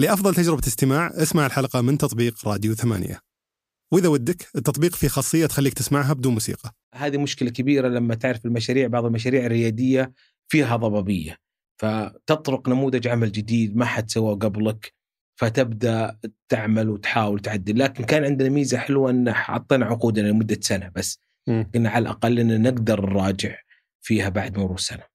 لأفضل تجربة استماع اسمع الحلقة من تطبيق راديو ثمانية. وإذا ودك التطبيق فيه خاصية تخليك تسمعها بدون موسيقى. هذه مشكلة كبيرة لما تعرف المشاريع بعض المشاريع الريادية فيها ضبابية. فتطرق نموذج عمل جديد ما حد سواه قبلك فتبدأ تعمل وتحاول تعدل. لكن كان عندنا ميزة حلوة إن حطينا عقودنا لمدة سنة بس. قلنا على الأقل ان نقدر نراجع فيها بعد مرور سنه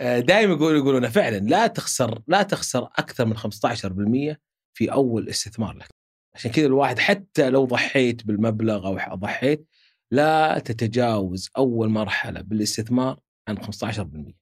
دائما يقولوا يقولون فعلا لا تخسر لا تخسر أكثر من 15% في أول استثمار لك. عشان كذا الواحد حتى لو ضحيت بالمبلغ أو ضحيت لا تتجاوز أول مرحلة بالاستثمار عن 15%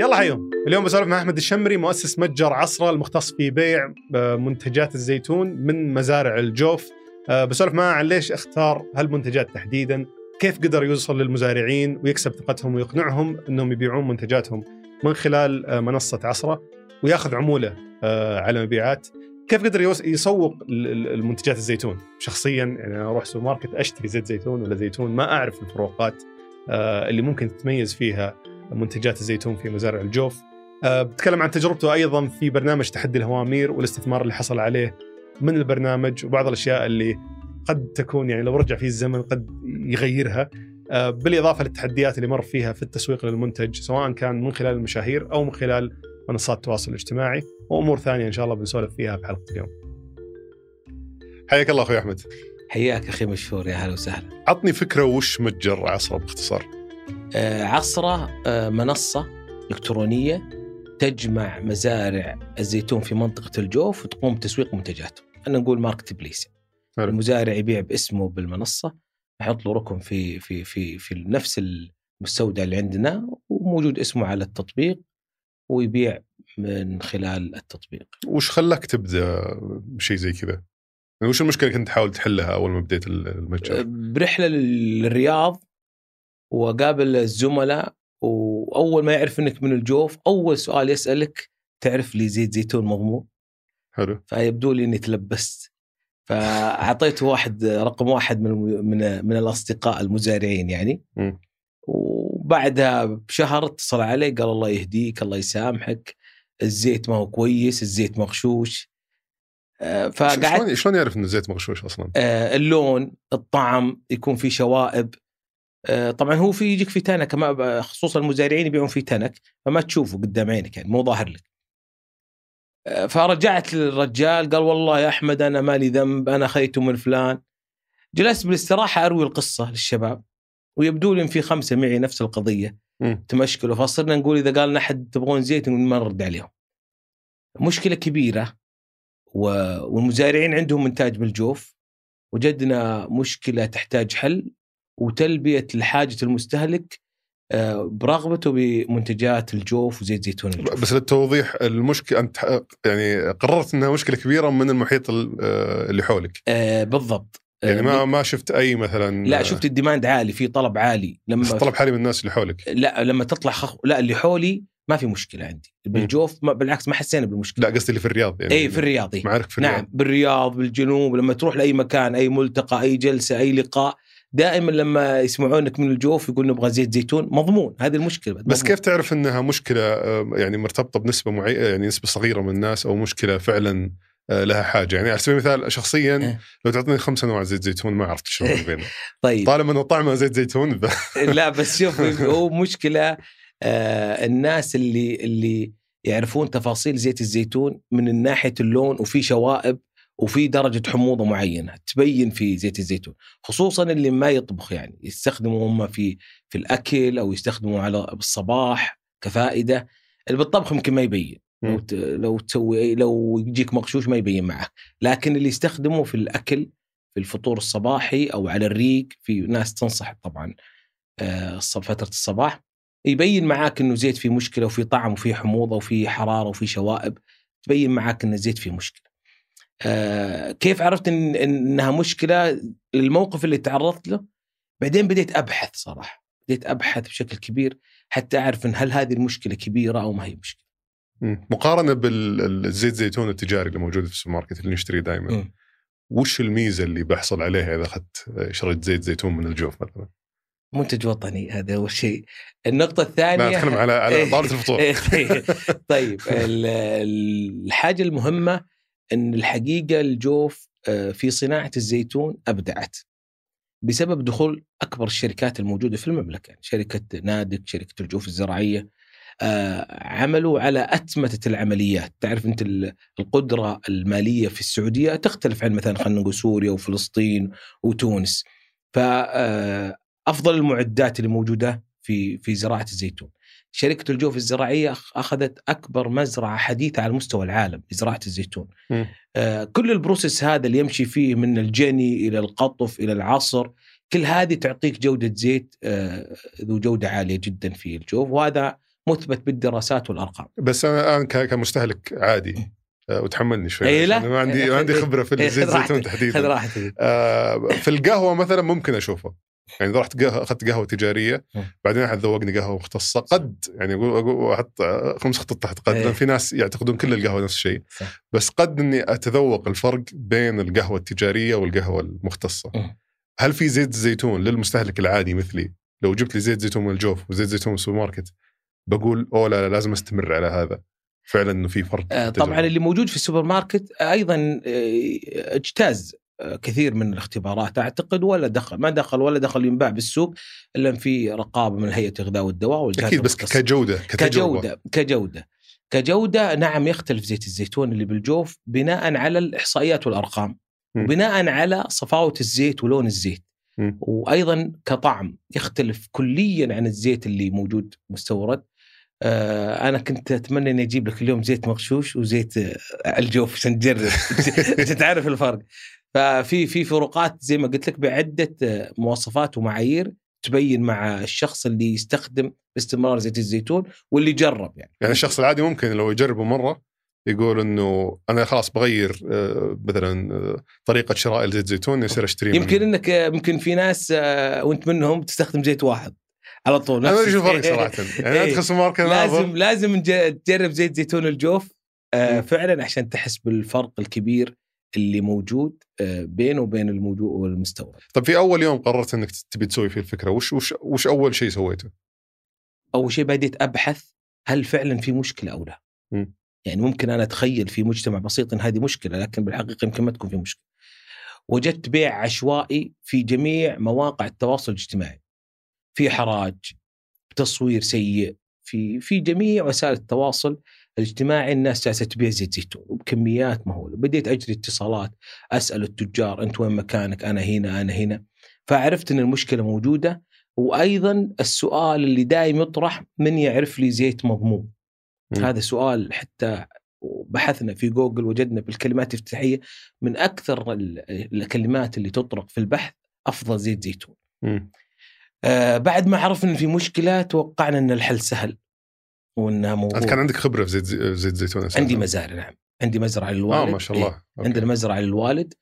يلا حيهم اليوم بسولف مع أحمد الشمري مؤسس متجر عصرة المختص في بيع آه، منتجات الزيتون من مزارع الجوف. آه، بسولف معه عن ليش اختار هالمنتجات تحديدا كيف قدر يوصل للمزارعين ويكسب ثقتهم ويقنعهم إنهم يبيعون منتجاتهم من خلال آه، منصة عصرة وياخذ عمولة على مبيعات. كيف قدر يسوق ال- ال- المنتجات الزيتون؟ شخصيا يعني أنا أروح سوبر ماركت أشتري زيت زيتون ولا زيتون ما أعرف الفروقات اللي ممكن تتميز فيها. منتجات الزيتون في مزارع الجوف آه، بتكلم عن تجربته أيضا في برنامج تحدي الهوامير والاستثمار اللي حصل عليه من البرنامج وبعض الأشياء اللي قد تكون يعني لو رجع فيه الزمن قد يغيرها آه، بالإضافة للتحديات اللي مر فيها في التسويق للمنتج سواء كان من خلال المشاهير أو من خلال منصات التواصل الاجتماعي وأمور ثانية إن شاء الله بنسولف فيها في حلقه اليوم. حياك الله أخوي أحمد. حياك أخي مشهور يا هلا وسهلا عطني فكرة وش متجر عصره باختصار. آه، عصرة آه، منصة إلكترونية تجمع مزارع الزيتون في منطقة الجوف وتقوم بتسويق منتجاته أنا نقول ماركت بليس. المزارع يبيع باسمه بالمنصة يحط له رقم في في في في نفس المستودع اللي عندنا وموجود اسمه على التطبيق ويبيع من خلال التطبيق وش خلاك تبدأ بشيء زي كذا؟ يعني وش المشكلة كنت تحاول تحلها أول ما بديت المتجر؟ برحلة للرياض وقابل الزملاء وأول ما يعرف إنك من الجوف أول سؤال يسألك تعرف لي زيت زيتون مضمون حلو. فيبدو لي إني تلبست. فأعطيته واحد رقم واحد من من من الأصدقاء المزارعين يعني. مم. وبعدها بشهر اتصل علي قال الله يهديك الله يسامحك الزيت ما هو كويس الزيت مغشوش. آه، فقعدت شلون شلون يعرف إنه زيت مغشوش أصلا؟ آه، اللون الطعم يكون في شوائب. طبعا هو في يجيك في تنك ما خصوصا المزارعين يبيعون في تنك فما تشوفه قدام عينك يعني مو ظاهر لك آه، فرجعت للرجال قال والله يا أحمد أنا مالي ذنب أنا خيته من فلان جلست بالاستراحة أروي القصة للشباب ويبدو لي إن في خمسة معي نفس القضية. تمشكلوا فصرنا نقول إذا قال لنا احد تبغون زيت ما نرد عليهم. مشكلة كبيرة و... والمزارعين عندهم إنتاج بالجوف وجدنا مشكلة تحتاج حل وتلبية لحاجه المستهلك آه، برغبته بمنتجات الجوف وزيت زيتون الجوف. بس للتوضيح المشكلة أنت ح- يعني قررت إنها مشكلة كبيرة من المحيط ال- آه، اللي حولك. آه بالضبط. آه، يعني ما ما شفت أي مثلا لا شفت الديماند عالي في طلب عالي. لما بس طلب حالي من الناس اللي حولك. لا لما تطلع خخ... لا اللي حولي ما في مشكلة عندي. بالجوف ما بالعكس ما حسينا بالمشكلة. لا قصدي اللي في الرياض يعني. اي في الرياض إي. معارك في نعم الرياض بالرياض بالجنوب لما تروح لأي مكان أي ملتقى أي جلسة أي لقاء دائما لما يسمعونك من الجوف يقول نبغى زيت زيتون مضمون هذه المشكلة بس مضمون. كيف تعرف إنها مشكلة آه، يعني مرتبطة بنسبة معينه يعني نسبة صغيرة من الناس أو مشكلة فعلا آه، لها حاجة يعني على سبيل المثال شخصيا إيه. لو تعطيني خمس انواع زيت زيتون ما عرفت شو بينهم طيب طالما إنه طعمه زيت زيتون ب- لا بس شوف هو مشكلة آه الناس اللي اللي يعرفون تفاصيل زيت الزيتون من ناحية اللون وفي شوائب وفي درجة حموضة معينة تبين في زيت الزيتون خصوصا اللي ما يطبخ يعني يستخدموا هم في في الأكل أو يستخدموا على بالصباح كفائدة. اللي بالطبخ يمكن ما يبين لو لو تسوي لو يجيك مغشوش ما يبين معك. لكن اللي يستخدمه في الأكل في الفطور الصباحي أو على الريق في ناس تنصح طبعا آه، فترة الصباح يبين معاك إنه زيت فيه مشكلة وفي طعم وفي حموضة وفي حرارة وفي شوائب تبين معاك إن الزيت فيه مشكلة. آه، كيف عرفت إن إنها مشكلة الموقف اللي تعرضت له بعدين بديت أبحث صراحة بديت أبحث بشكل كبير حتى أعرف إن هل هذه المشكلة كبيرة أو ما هي مشكلة. مقارنة بالزيت زيتون التجاري اللي موجود في السوبر ماركت اللي نشتريه دائما. وش الميزة اللي بحصل عليها إذا أخذت شريط زيت زيتون من الجوف مثلا؟ منتج وطني هذا أول شيء النقطة الثانية لا أتكلم على على طاولة الفطور طيب, طيب الحاجة المهمة إن الحقيقة الجوف آه، في صناعة الزيتون أبدعت بسبب دخول أكبر الشركات الموجودة في المملكة شركة نادك شركة الجوف الزراعية آه، عملوا على أتمتة العمليات. تعرف أنت القدرة المالية في السعودية تختلف عن مثلا خلينا نقول سوريا وفلسطين وتونس. فأفضل آه، المعدات اللي موجودة في في زراعة الزيتون. شركة الجوف الزراعية أخذت أكبر مزرعة حديثة على مستوى العالم لزراعة الزيتون. م. آه كل ال process هذا اللي يمشي فيه من الجني إلى القطف إلى العصر كل هذه تعطيك جودة زيت آه ذو جودة عالية جدا في الجوف وهذا مثبت بالدراسات والأرقام. بس أنا الان كمستهلك عادي آه، وتحملني شوي. أي لا. ما عندي ما عندي خبرة في زيت الزيتون تحديدا. آه في القهوة مثلا ممكن أشوفه. يعني رحت أخذت قهوة تجارية بعدين احد ذوقني قهوة مختصة قد يعني أقول أحط خمس خطوط تحت قد لأن في ناس يعتقدون كل القهوة نفس الشيء. بس قد إني أتذوق الفرق بين القهوة التجارية والقهوة المختصة. هل في زيت الزيتون للمستهلك العادي مثلي؟ لو جبت لي زيت زيتون من الجوف وزيت زيتون من السوبر ماركت بقول أوه لا, لا لازم أستمر على هذا. فعلا إنه في فرق آه طبعا اللي موجود في السوبر ماركت أيضا آه، اجتاز. كثير من الاختبارات. أعتقد ولا دخل ما دخل ولا دخل ينباع بالسوق إلا في رقابة من هيئة الغذاء والدواء أكيد بس كجودة كتجربة. كجودة كجودة كجودة نعم يختلف زيت الزيتون اللي بالجوف بناء على الإحصائيات والأرقام وبناء على صفاوة الزيت ولون الزيت. وأيضا كطعم يختلف كليا عن الزيت اللي موجود مستورد. آه أنا كنت أتمنى إني أجيب لك اليوم زيت مغشوش وزيت آه، الجوف عشان تجرب. عشان تعرف الفرق. ففي في فروقات زي ما قلت لك بعدة آه، مواصفات ومعايير تبين مع الشخص اللي يستخدم باستمرار زيت الزيتون واللي جرب يعني. يعني الشخص العادي ممكن لو يجربه مرة يقول إنه أنا خلاص بغير آه، مثلا طريقة شراء زيت زيتون يصير اشتري يمكن إنك يمكن في ناس وأنت منهم تستخدم زيت واحد على طول. أنا شو الفرق صراحة. يعني أدخل سوبر ماركت لازم لازم تجرب زيت زيتون الجوف. آه فعلا عشان تحس بالفرق الكبير اللي موجود آه بينه وبين الموجود والمستورد. طيب في أول يوم قررت إنك تبي تسوي فيه الفكرة وش وش وش أول شيء سويته؟ أول شيء بديت أبحث هل فعلا في مشكلة أو لا؟ م. يعني ممكن أنا أتخيل في مجتمع بسيط إن هذه مشكلة لكن بالحقيقة يمكن ما تكون في مشكلة. وجدت بيع عشوائي في جميع مواقع التواصل الاجتماعي. في حراج تصوير سيء في في جميع وسائل التواصل الاجتماعي الناس جالسة تبيع زيت زيتون وبكميات مهولة، بديت أجري اتصالات أسأل التجار أنت وين مكانك؟ أنا هنا أنا هنا. فعرفت إن المشكلة موجودة وأيضا السؤال اللي دائم يطرح من يعرف لي زيت مضمون؟ م. هذا سؤال حتى بحثنا في جوجل وجدنا بالكلمات الافتتاحية من أكثر الكلمات اللي تطرق في البحث أفضل زيت زيتون. م. آه بعد ما عرفنا إن في مشكلة توقعنا إن الحل سهل وإنها موضوع أنت كان عندك خبرة في زيت زيت زيتون عندي مزارع نعم. عندي مزرعة للوالد. آه ما شاء الله. إيه؟ عندنا مزرعة للوالد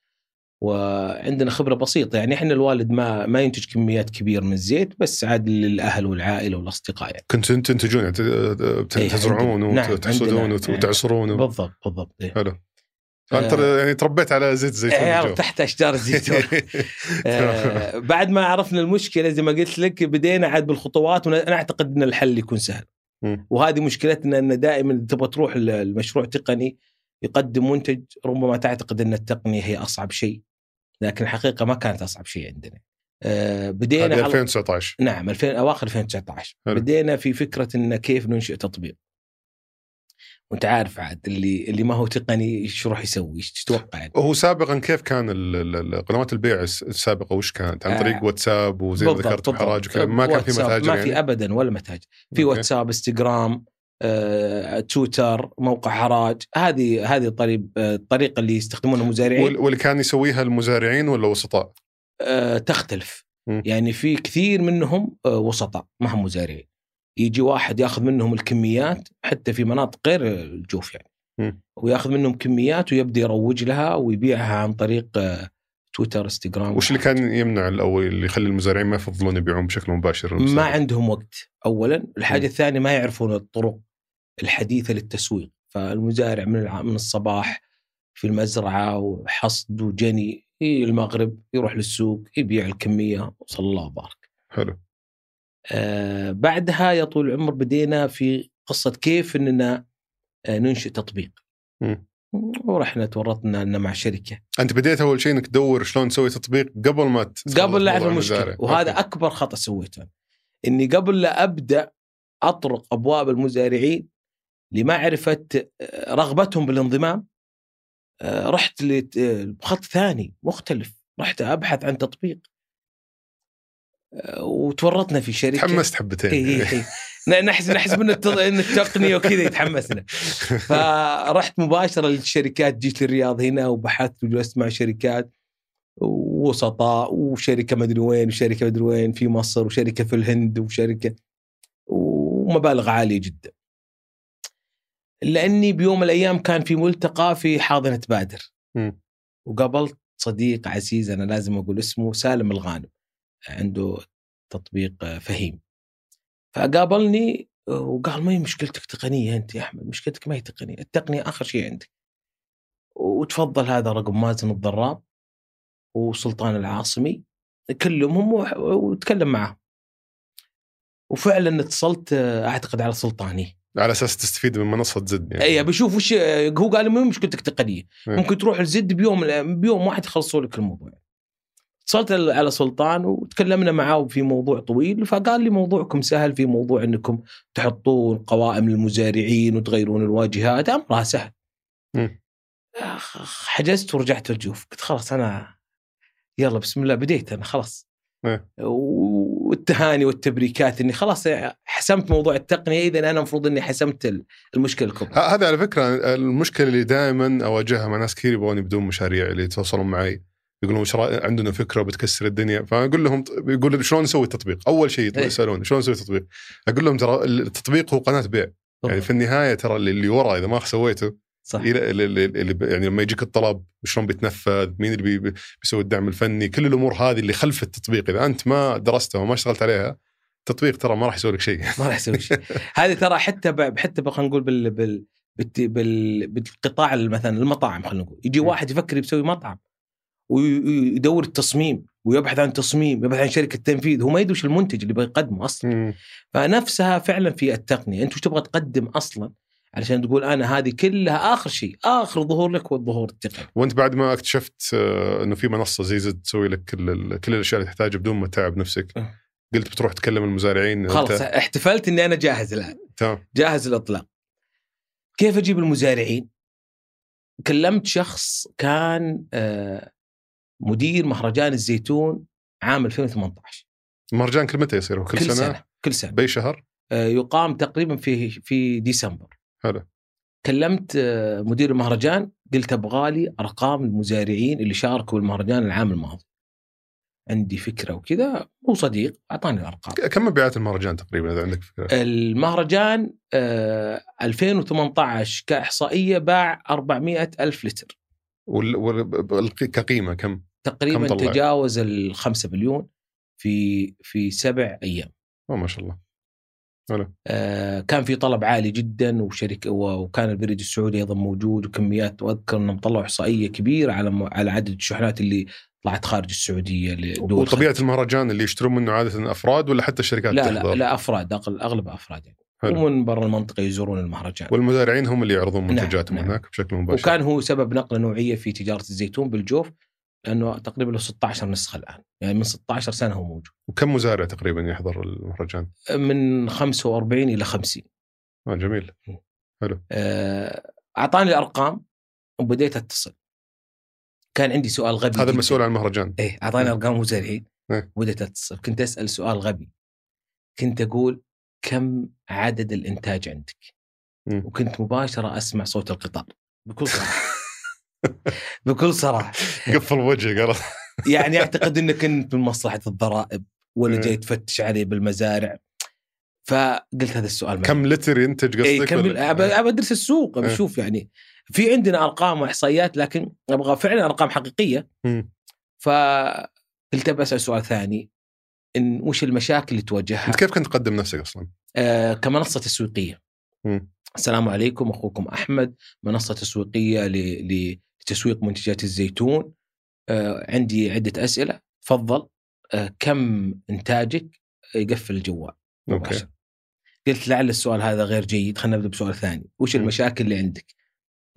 وعندنا خبرة بسيطة. يعني إحنا الوالد ما ما ينتج كميات كبيرة من الزيت بس عاد للأهل والعائلة والأصدقاء يعني. كنتوا تنتجون يعني إيه، تزرعون وتحصدون نعم وتعصرون بالضبط بالضبط. إيه. حلو. فأنت آه يعني تربيت على زيت الزيتون آه تحت أشجار الزيتون آه بعد ما عرفنا المشكلة زي ما قلت لك بدينا عاد بالخطوات وأنا أعتقد إن الحل يكون سهل. وهذه مشكلتنا إن دائما تبغى تروح المشروع تقني يقدم منتج ربما تعتقد إن التقنية هي أصعب شيء لكن الحقيقة ما كانت أصعب شيء عندنا. آه بدينا 2019 نعم 2000 أواخر 2019 بدينا في فكرة إن كيف ننشئ تطبيق. وانت عارف عاد اللي اللي ما هو تقني إيش يروح يسوي؟ إيش تتوقع؟ يعني. وهو سابقا كيف كان قنوات البيع السابقة؟ وش كانت؟ عن طريق آه. واتساب وزي ما ذكرت حراج ما كان في متاجر ما في يعني؟ ابدا ولا متاجر. في واتساب إنستغرام آه، تويتر موقع حراج. هذه هذه الطريق الطريقة اللي يستخدمونها المزارعين. واللي كان يسويها المزارعين ولا وسطاء؟ آه تختلف. م. يعني في كثير منهم آه وسطاء ما هم مزارعين. يجي واحد ياخذ منهم الكميات حتى في مناطق غير الجوف يعني م. وياخذ منهم كميات ويبدأ يروج لها ويبيعها عن طريق آه، تويتر إنستغرام وش اللي كان يمنع الأول اللي يخلي المزارعين ما يفضلون يبيعون بشكل مباشر المزارع. ما عندهم وقت اولا الحاجة م. الثانية ما يعرفون الطرق الحديثة للتسويق فالمزارع من من الصباح في المزرعة وحصد وجني إيه المغرب يروح للسوق يبيع الكمية وصلى الله وبارك. حلو آه بعدها يا طول العمر بدينا في قصة كيف إننا آه ننشئ تطبيق. ورحنا تورطنا لنا مع شركة أنت بديت أول شيء إنك تدور شلون تسوي تطبيق قبل ما قبل لا اعرف المشكلة. وهذا أوكي. أكبر خطأ سويته إني قبل لا أبدأ أطرق أبواب المزارعين لمعرفة آه، رغبتهم بالانضمام رحت لخط ثاني مختلف رحت أبحث عن تطبيق وتورطنا في شركة تحمست حبتين إيه إيه إيه. ن- نحس نحس من الت- إن التقنية وكذا يتحمسنا فرحت مباشرة للشركات جيت للرياض هنا وبحثت وجلست مع شركات وسطاء وشركة مدري وين وشركة مدري وين في مصر وشركة في الهند وشركة ومبالغ عالية جدا. لأني بيوم من الأيام كان في ملتقى في حاضنة بادر. وقابلت صديق عزيز أنا لازم أقول اسمه سالم الغانم عنده تطبيق فهيم. فقابلني وقال ما هي مشكلتك تقنية أنت يا أحمد؟ مشكلتك ما هي تقنية التقنية آخر شيء عندك. وتفضل هذا رقم مازن الضراب وسلطان العاصمي كلمهم وتكلم معهم وفعلا اتصلت أعتقد على سلطاني. على أساس تستفيد من منصة زد يعني. اي بشوف وش هو قال لي ما هي مشكلتك تقنية. إيه. ممكن تروح لزد بيوم بيوم واحد يخلصوا لك الموضوع. اتصلت على سلطان وتكلمنا معاه في موضوع طويل فقال لي موضوعكم سهل في موضوع إنكم تحطون قوائم للمزارعين وتغيرون الواجهات أمرها سهل. أخ- حجزت ورجعت الجوف قلت خلاص أنا يلا بسم الله بديت أنا خلاص إيه. والتهاني والتبريكات إني خلاص حسمت موضوع التقنية اذا أنا المفروض إني حسمت المشكلة الكبرى هذا على فكرة المشكلة اللي دائما أواجهها مع ناس كثير يبغون يبدون مشاريع اللي يتواصلون معي يقولون وش عندنا فكرة بتكسر الدنيا. فأقول لهم يقول شلون نسوي التطبيق؟ أول شيء إيه. يسالون شلون نسوي التطبيق؟ أقول لهم ترى التطبيق هو قناة بيع. يعني في النهاية ترى اللي ورا إذا ما سويته صح. اللي, يعني لما يجيك الطلب شلون بيتنفذ مين اللي بي بيسوي الدعم الفني كل الأمور هذه اللي خلف التطبيق. إذا أنت ما درستها وما اشتغلت عليها التطبيق ترى ما راح يسوي لك شيء. ما راح يسوي شيء. هذه ترى حتى ب... حتى بقى نقول بال... بال... بالقطاع مثلا المطاعم خلينا نقول. يجي م. واحد يفكر يسوي مطعم. ويدور التصميم ويبحث عن تصميم يبحث عن شركة تنفيذ هو ما يدري المنتج اللي بيقدمه أصلا. مم. فنفسها فعلا في التقنية أنت وش تبغى تقدم أصلا؟ علشان تقول أنا هذه كلها آخر شيء آخر ظهور لك هو الظهور التقني. وأنت بعد ما اكتشفت آه، إنه في منصة زي زد تسوي لك كل كل الأشياء اللي تحتاجها بدون ما تتعب نفسك. أه. قلت بتروح تكلم المزارعين خلاص أنت- احتفلت إني أنا جاهز الآن. تمام. جاهز للاطلاق كيف أجيب المزارعين؟ كلمت شخص كان آه، مدير مهرجان الزيتون عام 2018 المهرجان كل متى يصير؟ كل, كل سنة, سنة كل سنة بأي شهر؟ آه، يقام تقريبا في في ديسمبر حلو كلمت آه، مدير المهرجان قلت أبغى لي أرقام المزارعين اللي شاركوا بالمهرجان العام الماضي عندي فكرة وكذا هو صديق أعطاني الأرقام كم مبيعات المهرجان تقريبا إذا عندك فكرة؟ المهرجان آه، 2018 كإحصائية باع 400 ألف لتر وال... وال... كقيمة كم؟ تقريبا؟ تجاوز ال 5 مليون في في سبع أيام ما شاء الله آه، كان في طلب عالي جدا وشركة وكان البريد السعودي أيضا موجود وكميات وأذكر إنهم طلعوا إحصائية كبيرة على م- على عدد الشحنات اللي طلعت خارج السعودية لدول وطبيعة الخليج. المهرجان اللي يشترون منه عادة أفراد ولا حتى الشركات لا تحضر؟ لا لا افراد أغلب أفراد يعني حلو. ومن برا المنطقة يزورون المهرجان والمزارعين هم اللي يعرضون نعم، منتجاتهم نعم. هناك بشكل مباشر وكان هو سبب نقلة نوعية في تجارة الزيتون بالجوف لأنه تقريبا له 16 نسخة الآن. يعني من 16 سنة هو موجود. وكم مزارع تقريبا يحضر المهرجان؟ من 45 إلى 50 آه جميل. آه، أعطاني الأرقام وبديت أتصل. كان عندي سؤال غبي هذا. المسؤول عن المهرجان. إيه أعطاني مم. ارقام مزارعين إيه. وبديت أتصل. كنت أسأل سؤال غبي. كنت أقول كم عدد الإنتاج عندك؟ مم. وكنت مباشرة أسمع صوت القطار. بكل صراحة. بكل صراحة قفل وجهك قال يعني أعتقد إنك كنت من مصلحة الضرائب ولا إيه. جاي تفتش عليه بالمزارع فقلت هذا السؤال كم لتر ينتج قصدك؟ اي كم أبى أدرس السوق أبى إيه. أشوف يعني في عندنا أرقام وإحصائيات لكن أبغى فعلا أرقام حقيقية. فقلت أبى أسأل سؤال ثاني إن وش المشاكل اللي تواجهها أنت كيف كنت تقدم نفسك أصلا؟ آه كمنصة تسويقية. السلام عليكم أخوكم أحمد منصة تسويقية ل- تسويق منتجات الزيتون آه، عندي عدة أسئلة. تفضل. آه، كم إنتاجك؟ يقفل الجوال. أوكي. قلت لعل السؤال هذا غير جيد. خلينا نبدأ بسؤال ثاني. وش. المشاكل اللي عندك؟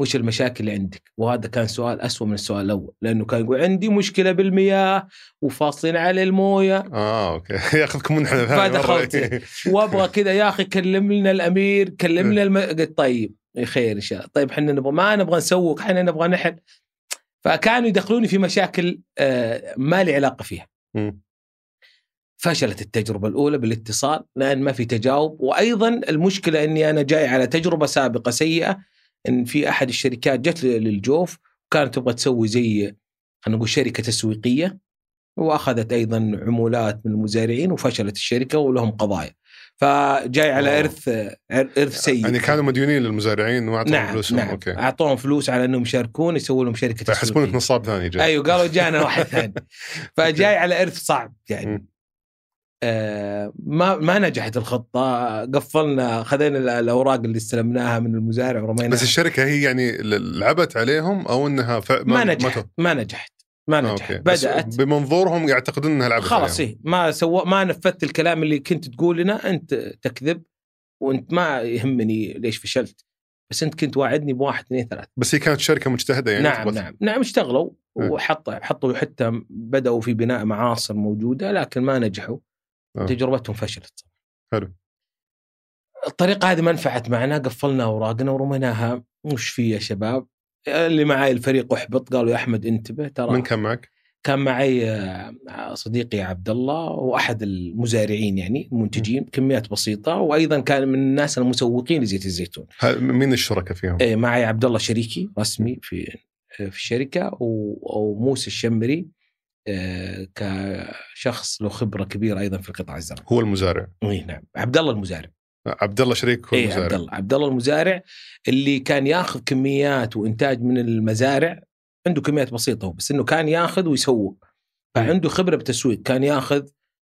وش المشاكل اللي عندك؟ وهذا كان سؤال أسوأ من السؤال الأول لأنه كان يقول عندي مشكلة بالمياه وفاصلين على الموية. آه أوكي. يأخذكم منحنى فدخلت. مرة. وأبغى كذا يا أخي كلم لنا الأمير كلم لنا الم... قلت طيب خير إن شاء الله. طيب إحنا نبغى ما نبغى نسوق إحنا نبغى نحل. فكانوا يدخلوني في مشاكل آه، ما لي علاقة فيها. فشلت التجربة الأولى بالاتصال لأن ما في تجاوب. وأيضا المشكلة إني أنا جاي على تجربة سابقة سيئة إن في أحد الشركات جت للجوف وكانت تبغى تسوي زي خلينا نقول شركة تسويقية وأخذت أيضا عمولات من المزارعين وفشلت الشركة ولهم قضايا. فجاي على أوه. إرث إرث سيء. يعني كانوا مديونين للمزارعين وأعطوهم نعم فلوسهم نعم. أوكي. أعطوهم فلوس على إنهم يشاركون يسوون لهم شركة فيحسبونك تسويقية. نصاب ثاني جاي. أيوه قالوا جانا واحد ثاني. فجاي على إرث صعب يعني. ما ما نجحت الخطة قفلنا خذينا ال- الأوراق اللي استلمناها من المزارع ورميناها. بس الشركة هي يعني لعبت عليهم أو إنها ف... ما نجحت تو- ما نجحت ما آه، نجحت. بدأت. بمنظورهم يعتقدون إنها لعبت خلاص. إيه ما سو ما نفذت الكلام اللي كنت تقول لنا أنت تكذب وأنت ما يهمني ليش فشلت. بس أنت كنت واعدني بواحد اثنين ثلاث بس هي كانت شركة مجتهدة يعني نعم نعم. نعم اشتغلوا إيه. وحطوا حطوا حتى بدأوا في بناء معاصر موجودة لكن ما نجحوا. آه. تجربتهم فشلت حلو. الطريقة هذه ما نفعت معنا قفلنا أوراقنا ورميناها وش في يا شباب اللي معي الفريق أحبط قالوا يا أحمد انتبه ترى من كان معك؟ كان معي آه، صديقي عبد الله وأحد المزارعين يعني المنتجين كميات بسيطة وأيضا كان من الناس المسوقين لزيت الزيتون مين الشركاء فيهم؟ إيه، معي عبد الله شريكي رسمي في في الشركة وموسى الشمري آه، كشخص له خبرة كبيرة أيضا في القطاع الزراعي. هو المزارع. إي نعم. عبد الله المزارع. عبد الله شريك هو إي عبد المزارع. الله عبد الله المزارع اللي كان ياخذ كميات وإنتاج من المزارع عنده كميات بسيطة هو بس إنه كان ياخذ ويسوق فعنده خبرة بالتسويق. كان ياخذ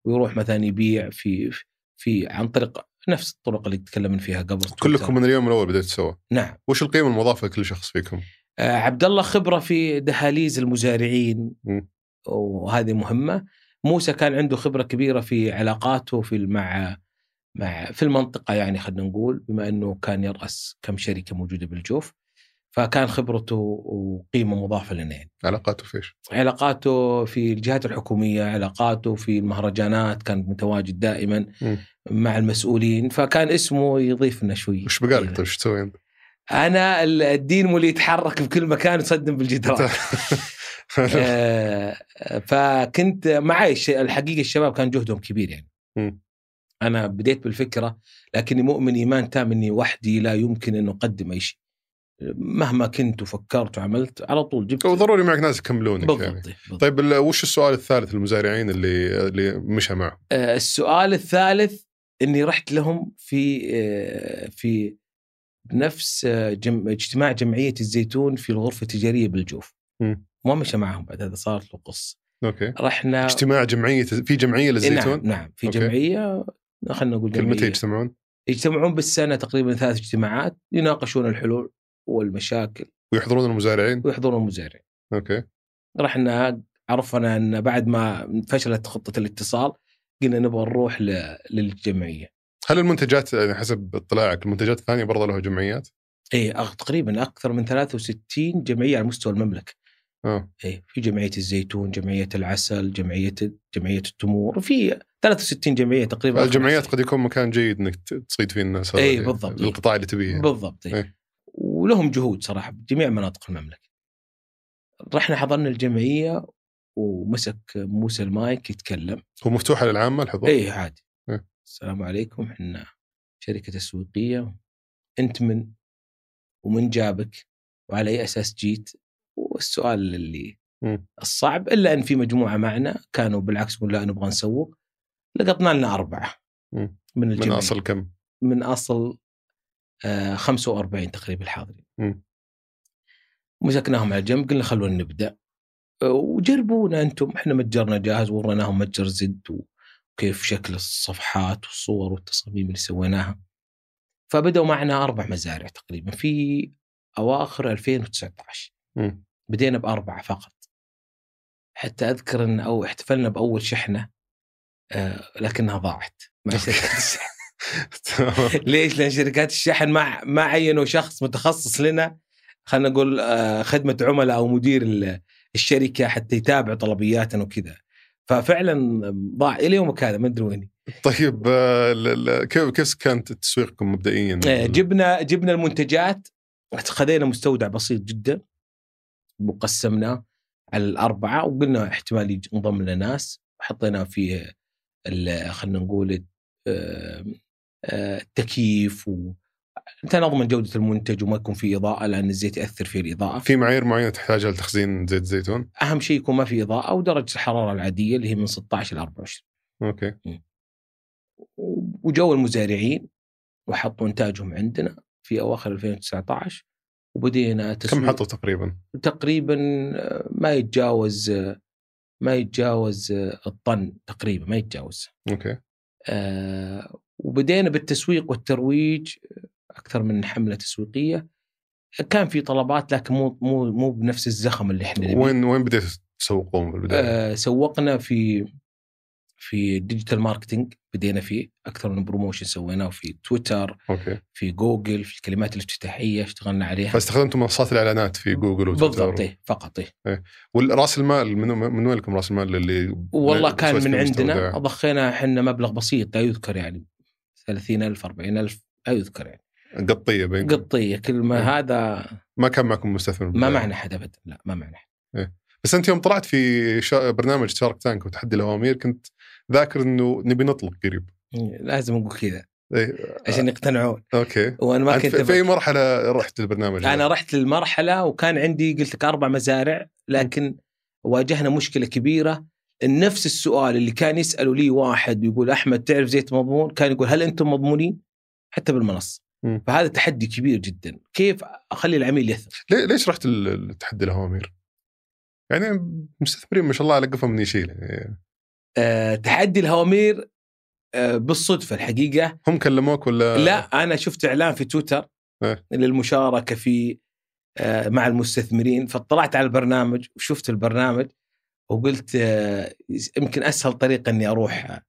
ويروح مثلا يبيع في في عن طريق نفس الطرق اللي تكلمنا فيها قبل. كلكم من اليوم الأول بديت تسوى نعم. وش القيمة المضافة لكل شخص فيكم؟ آه، عبد الله خبرة في دهاليز المزارعين. وهذه مهمة موسى كان عنده خبرة كبيرة في علاقاته في مع مع في المنطقة يعني خلينا نقول بما إنه كان يرأس كم شركة موجودة بالجوف فكان خبرته وقيمة مضافة لنا يعني. علاقاته فيش؟ علاقاته في الجهات الحكومية، علاقاته في المهرجانات كان متواجد دائما مم. مع المسؤولين فكان اسمه يضيف لنا شوي وش بقالك طيب وش تسوي انت؟ أنا الدينمو اللي يتحرك بكل مكان يصدم بالجدران آه، فكنت معي الحقيقة الشباب كان جهدهم كبير يعني. أنا بديت بالفكرة لكني مؤمن إيمان تام إني وحدي لا يمكن أن أقدم أي شيء مهما كنت وفكرت وعملت على طول جبت وضروري معك ناس يكملونك بالضبط, يعني بالضبط. طيب وش السؤال الثالث للمزارعين اللي اللي مشى معهم؟ آه، السؤال الثالث إني رحت لهم في آه، في نفس آه، جم... اجتماع جمعية الزيتون في الغرفة التجارية بالجوف مم. ما مشى معهم بعد هذا صارت له قصة okay رحنا اجتماع جمعية في جمعية للزيتون؟ نعم نعم في okay. جمعية خلينا نقول جمعية يجتمعون؟ يجتمعون بالسنة تقريبا ثلاث اجتماعات يناقشون الحلول والمشاكل ويحضرون المزارعين؟ ويحضرون المزارع okay رحنا عرفنا إن بعد ما فشلت خطة الاتصال قلنا نبغى نروح ل- للجمعية هل المنتجات يعني حسب اطلاعك المنتجات الثانية برضه لها جمعيات؟ اي أغ- تقريبا أكثر من 63 جمعية على مستوى المملكة آه اي في جمعية الزيتون جمعية العسل جمعية جمعية التمور في 63 جمعية تقريبا الجمعيات قد يكون مكان جيد إنك تصيد فيه الناس إي، هذول بالضبط. للقطاع اللي تبيه يعني. بالضبط إيه. إيه. ولهم جهود صراحة بجميع مناطق المملكة. رحنا حضرنا الجمعية ومسك موسى المايك يتكلم هو مفتوحه للعامه الحضور؟ اي عادي إيه. السلام عليكم إحنا شركة تسويقية أنت من ومن جابك وعلى أي أساس جيت والسؤال اللي. الصعب إلا أن في مجموعة معنا كانوا بالعكس يقول لا نبغى نسوق لقطنا لنا أربعة مم. من من الجمعيه أصل كم؟ من أصل آه 45 تقريبا الحاضرين. مسكناهم على جنب قلنا خلونا نبدأ آه، وجربونا أنتم إحنا متجرنا جاهز وريناهم متجر زد وكيف شكل الصفحات والصور والتصاميم اللي سويناها فبدأوا معنا أربع مزارع تقريبا في أواخر 2019 مم. بدينا بأربعة فقط. حتى أذكر إن أو احتفلنا بأول شحنة آه لكنها ضاعت. مع شركات الشحن ليش؟ لأن شركات الشحن ما ما عينوا شخص متخصص لنا. خلينا نقول آه خدمة عملاء أو مدير ال- الشركة حتى يتابع طلبياتنا وكذا. ففعلا ضاع إلى يومك هذا ما أدري وين طيب آه، كيف كيف كانت تسويقكم مبدئيا؟ آه، جبنا جبنا المنتجات خذينا مستودع بسيط جدا. وقسمناه على الأربعة وقلنا احتمال ينضم لنا ناس. حطينا فيه ال- خلينا نقول آه، آه، التكييف و انت نضمن جودة المنتج وما يكون فيه إضاءة لأن الزيت يأثر في الإضاءة. في معايير معينة تحتاجها لتخزين زيت الزيتون؟ أهم شيء يكون ما في إضاءة ودرجه الحرارة العادية اللي هي من 16 ل 24 okay. وجو المزارعين وحطوا إنتاجهم عندنا في أواخر 2019 وبدينا كم تسويق حطوا تقريبا؟ تقريبا آه، ما يتجاوز آه، ما يتجاوز آه، الطن تقريبا ما يتجاوز okay آه، وبدينا بالتسويق والترويج أكثر من حملة تسويقية كان في طلبات لكن مو مو مو بنفس الزخم اللي إحنا. وين وين بديتوا تسوقون بالبداية؟ آه سوقنا في في digital marketing بدينا فيه أكثر من promotion سويناه في تويتر أوكي. في جوجل في الكلمات الافتتاحية اشتغلنا عليها. فاستخدمتوا منصات الإعلانات في جوجل وتويتر؟ بالضبط إيه، فقط إيه. والراس المال من من وين لكم رأس المال اللي والله كان من عندنا؟ ضخينا إحنا مبلغ بسيط لا يذكر يعني 30000 40000 لا يذكر يعني. قطية بينكم؟ قطية كل ما إيه. هذا ما كان معكم مستثمر ما بالبداية. معنى حد ابدا لا ما معنى حد. بس أنت يوم طلعت في شا... برنامج شارك تانك وتحدي الأوامر كنت ذاكر إنه نبي نطلق قريب لازم أقول كذا إيه. عشان يقتنعون أوكي وأنا ما كنت في. اي مرحلة رحت البرنامج أنا هذا؟ رحت للمرحلة وكان عندي قلت لك أربع مزارع لكن واجهنا مشكلة كبيرة نفس السؤال اللي كان يساله لي واحد يقول أحمد تعرف زيت مضمون كان يقول هل أنتم مضمونين حتى بالمنصة. فهذا تحدي كبير جدا كيف أخلي العميل يثق ليش رحت ال- التحدي الاوامر؟ يعني مستثمرين ما شاء الله على قفهم من يشيل يعني أه تحدي الهوامير أه بالصدفة الحقيقة هم كلموك ولا لا أنا شفت إعلان في تويتر إيه. للمشاركة في آه، مع المستثمرين فاطلعت على البرنامج وشفت البرنامج وقلت آه، يمكن أسهل طريقة إني أروح آه،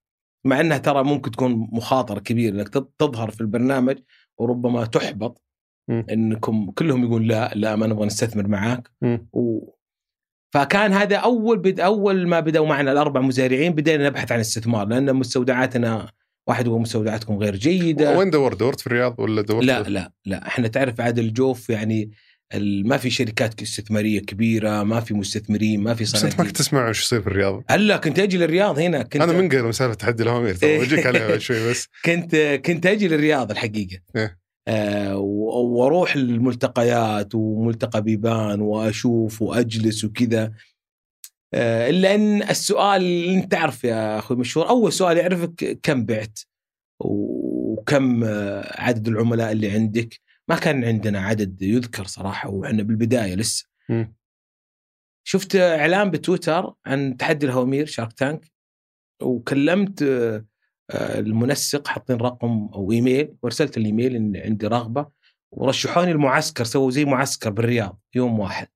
مع إنها ترى ممكن تكون مخاطرة كبيرة إنك تظ- تظهر في البرنامج وربما تحبط. إنكم كلهم يقول لا لا ما نبغى نستثمر معاك. و... فكان هذا أول بد أول ما بدأوا معنا الأربع مزارعين بدينا نبحث عن استثمار لأن مستودعاتنا واحد يقول مستودعاتكم غير جيدة وين دورت؟ دورت في الرياض ولا دورت لا. لا لا إحنا تعرف عاد الجوف يعني ما في شركات استثمارية كبيرة ما في مستثمرين ما في بس أنت ما صناديق كنت تسمع إيش يصير في الرياض هلأ كنت أجي للرياض هنا كنت أنا من سالفه تحدي الاوامر ترى بجيك عليها شوي بس كنت كنت أجي للرياض الحقيقة إيه. وأروح الملتقيات وملتقى بيبان وأشوف وأجلس وكذا. آه إلا إن السؤال اللي انت تعرف يا أخوي مشهور أول سؤال يعرفك كم بعت وكم آه، عدد العملاء اللي عندك. ما كان عندنا عدد يذكر صراحة وإحنا بالبداية لسه. شفت إعلان بتويتر عن تحدي الهوامير شارك تانك وكلمت آه، آه، المنسق حاطين رقم أو إيميل وأرسلت الإيميل إن عندي رغبة ورشحوني المعسكر سووا زي معسكر بالرياض يوم واحد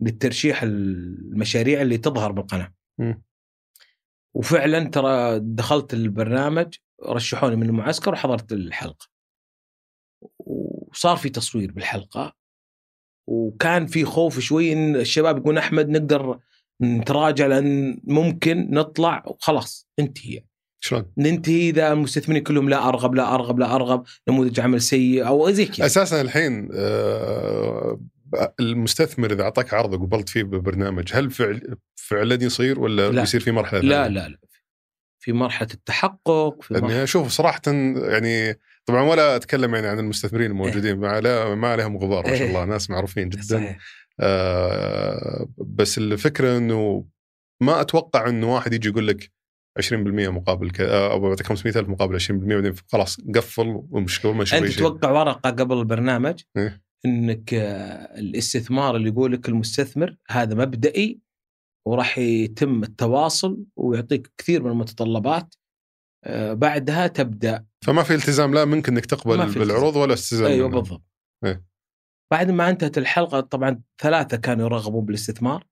للترشيح المشاريع اللي تظهر بالقناة. مم. وفعلا ترى دخلت البرنامج رشحوني من المعسكر وحضرت الحلقة. وصار في تصوير بالحلقة وكان في خوف شوي إن الشباب يقولون أحمد نقدر نتراجع لأن ممكن نطلع وخلاص انتهي. شلون؟ ننتهي إذا المستثمرين كلهم لا أرغب لا أرغب لا أرغب نموذج عمل سيء أو زي كذا أساسا الحين آه، المستثمر إذا أعطاك عرض وقبلت فيه ببرنامج هل فعل فعلا يصير ولا لا. بيصير في مرحلة لا؟ لا لا في مرحلة التحقق في مرحلة أشوف صراحة يعني طبعا ولا أتكلم يعني عن المستثمرين الموجودين ما لا ما عليهم غبار ما شاء الله ناس معروفين جدا صحيح آه بس الفكرة إنه ما أتوقع إنه واحد يجي يقول لك 20% مقابل ك... آه، أو بعطيك 500000 مقابل 20% بعدين خلاص قفل ومش قبل ما أنت. توقع ورقة قبل البرنامج إيه. إنك آه، الاستثمار اللي يقول لك المستثمر هذا مبدئي وراح يتم التواصل ويعطيك كثير من المتطلبات آه، بعدها تبدأ فما في التزام لا منك إنك تقبل بالعروض ولا استلزام أيوه منهم. بالضبط إيه. بعد ما انتهت الحلقة طبعا ثلاثة كانوا يرغبون بالاستثمار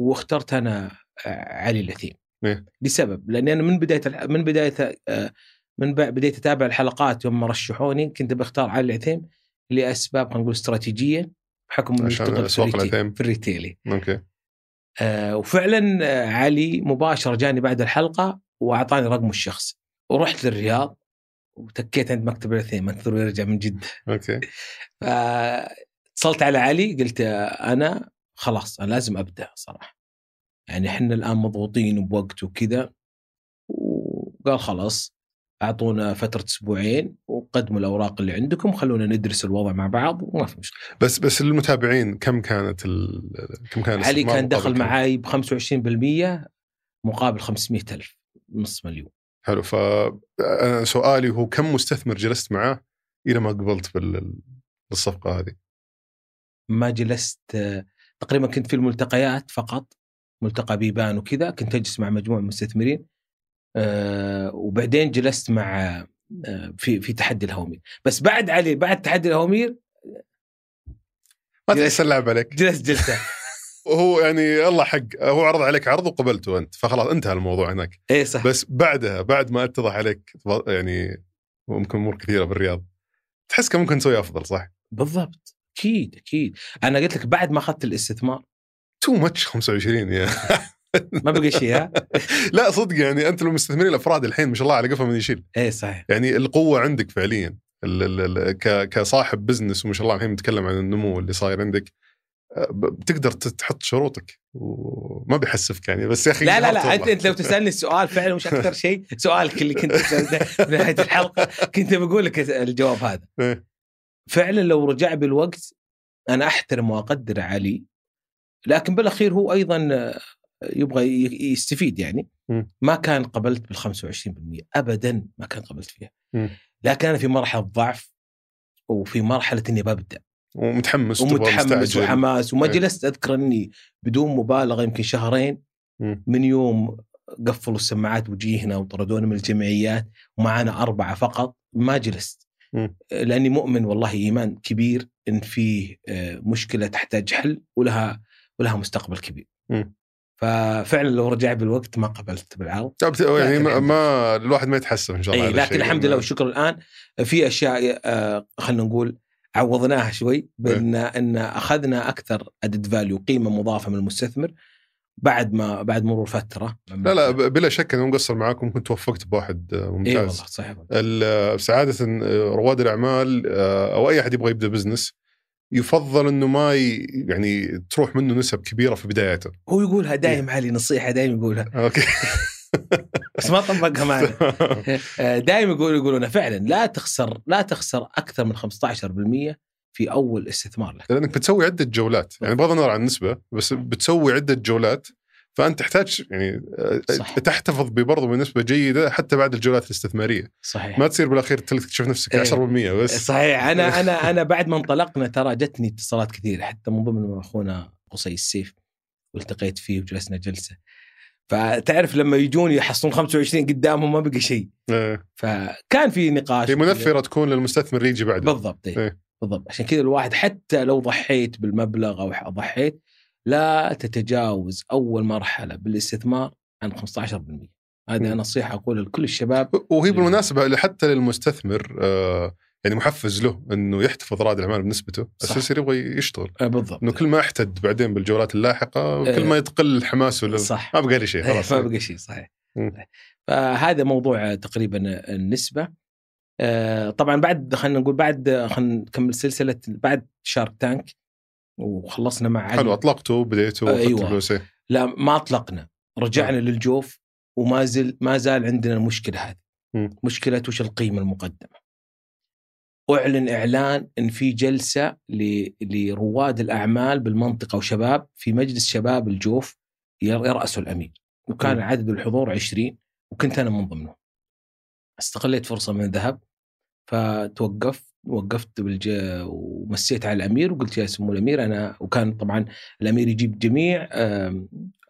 واخترت أنا علي العثيم إيه. لسبب لاني أنا من بداية الح- من بداية آه، من بديت أتابع الحلقات يوم ما رشحوني كنت بختار علي العثيم لأسباب خلينا نقول استراتيجية بحكم انه يشتغل في الريتيل, الريتيلي أوكي. آه وفعلا آه، علي مباشرة جاني بعد الحلقة وأعطاني رقمه الشخصي ورحت للرياض وتكيت عند مكتب العثيم أنتظر يرجع من جدة. أوكي. فاتصلت على علي قلت أنا خلاص أنا لازم أبدأ صراحة. يعني إحنا الآن مضغوطين بوقت وكذا وقال خلاص أعطونا فترة أسبوعين وقدموا الأوراق اللي عندكم خلونا ندرس الوضع مع بعض وما في مشكلة بس بس للمتابعين كم كانت ال... كم كان علي كان دخل؟ معاي ب 25% مقابل 500 ألف نص مليون حلو ف سؤالي هو كم مستثمر جلست معاه إلى ما قبلت بال... بالصفقة هذه؟ ما جلست تقريبا كنت في الملتقيات فقط ملتقى بيبان وكذا كنت أجلس مع مجموعة مستثمرين آه، وبعدين جلست مع آه، في في تحدي الهومير. بس بعد علي بعد تحدي الهومير ما تحس اللعب عليك. جلست جلسه وهو يعني الله حق هو عرض عليك عرض وقبلته أنت فخلاص انتهى الموضوع هناك. اي صح. بس بعدها بعد ما اتضح عليك يعني ممكن أمور كثيرة بالرياض تحس كان ممكن تسوي أفضل صح؟ بالضبط. أكيد أكيد. أنا قلت لك بعد ما أخذت الاستثمار too much 25 يا. ما بقى شيء ها؟ لا صدق يعني أنت المستثمرين الأفراد الحين ما شاء الله على قفا من يشيل اي صحيح. يعني القوة عندك فعليا. كصاحب بزنس وما شاء الله الحين نتكلم عن النمو اللي صاير عندك أه، بتقدر تحط شروطك وما بيحسفك يعني بس يا أخي لا لا لا أنت. أنت لو تسألني السؤال فعلا وش أكثر شيء سؤالك اللي كنت في نهايه الحلقة كنت بقول لك الجواب هذا. إيه. فعلا لو رجع بالوقت أنا أحترم وأقدر علي لكن بالأخير هو أيضا آه، يبغى يستفيد يعني. ما كان قبلت بال 25% ابدا ما كان قبلت فيها. لكن أنا في مرحلة ضعف وفي مرحلة إني ببدا ومتحمس ومتحمس. وحماس وما إيه. جلست أذكر إني بدون مبالغة يمكن شهرين. من يوم قفلوا السماعات وجيهنا وطردونا من الجمعيات ومعنا أربعة فقط ما جلست مم. لأني مؤمن والله إيمان كبير إن فيه آه، مشكلة تحتاج حل ولها ولها مستقبل كبير. ففعلا لو رجع بالوقت ما قبلت بالعرض. ت- يعني لكن ما, ما الواحد ما يتحسف إن شاء الله على لكن. الحمد لله والشكر الآن في أشياء آه، خلينا نقول عوضناها شوي بان أن أخذنا أكثر added value قيمة مضافة من المستثمر بعد ما بعد مرور فترة. لا لا بلا شك أنه مقصر معاكم ممكن توفقت بواحد آه، اي ممتاز. والله صحيح سعادة آه، رواد الأعمال آه، أو أي أحد يبغى يبدأ business يفضل أنه ما ي... يعني تروح منه نسب كبيرة في بدايته هو يقولها دايم علي نصيحة دايم يقولها. أوكي. بس ما طبقها معنا. دائما يقول يقولون فعلا لا تخسر لا تخسر أكثر من 15% في أول استثمار لك. لأنك بتسوي عدة جولات. يعني بغض النظر عن النسبة بس بتسوي عدة جولات فأنت تحتاج يعني آه، صح. تحتفظ برضه بنسبة جيدة حتى بعد الجولات الاستثمارية. صحيح. ما تصير بالأخير تكتشف نفسك إيه. 10% بس. صحيح. أنا أنا أنا بعد ما انطلقنا ترى جتني اتصالات كثيرة حتى من ضمن أخونا قصي السيف والتقيت فيه وجلسنا جلسة. فتعرف لما يجون يحصلون 25 قدامهم ما بقي شيء. آه، فكان في نقاش. هي منفرة تكون للمستثمر يجي بعده. بالضبط إيه. إيه. بالضبط. عشان كذا الواحد حتى لو ضحيت بالمبلغ أو ضحيت لا تتجاوز أول مرحلة بالاستثمار عن 15% هذه. نصيحة أقولها لكل الشباب وهي بالمناسبة حتى للمستثمر آه، يعني محفز له إنه يحتفظ رائد الأعمال بنسبته. بس يصير يبغى يشتغل. آه، بالضبط. إنه كل ما احتد بعدين بالجولات اللاحقة. كل ما يتقل حماسه لل- صح. ما بقى لي شيء إيه، خلاص. ما بقى شيء صحيح. فهذا موضوع تقريبا النسبة. آه، طبعا بعد خلينا نقول بعد خلينا نكمل سلسلة بعد شارك تانك وخلصنا مع علي. حلو أطلقته بديته آه، إيه. لا ما أطلقنا. رجعنا للجوف وما زل ما زال عندنا المشكلة هذه. مم. مشكلة وش القيمة المقدمة؟ أعلن إعلان إن في جلسة ل- لرواد الأعمال بالمنطقة وشباب في مجلس شباب الجوف ير- يرأسه الأمير. وكان مم. عدد الحضور 20 وكنت أنا من ضمنهم. استغليت فرصة من الذهب فتوقفت وقفت بالج... ومسيت على الأمير وقلت يا سمو الأمير أنا وكان طبعا الأمير يجيب جميع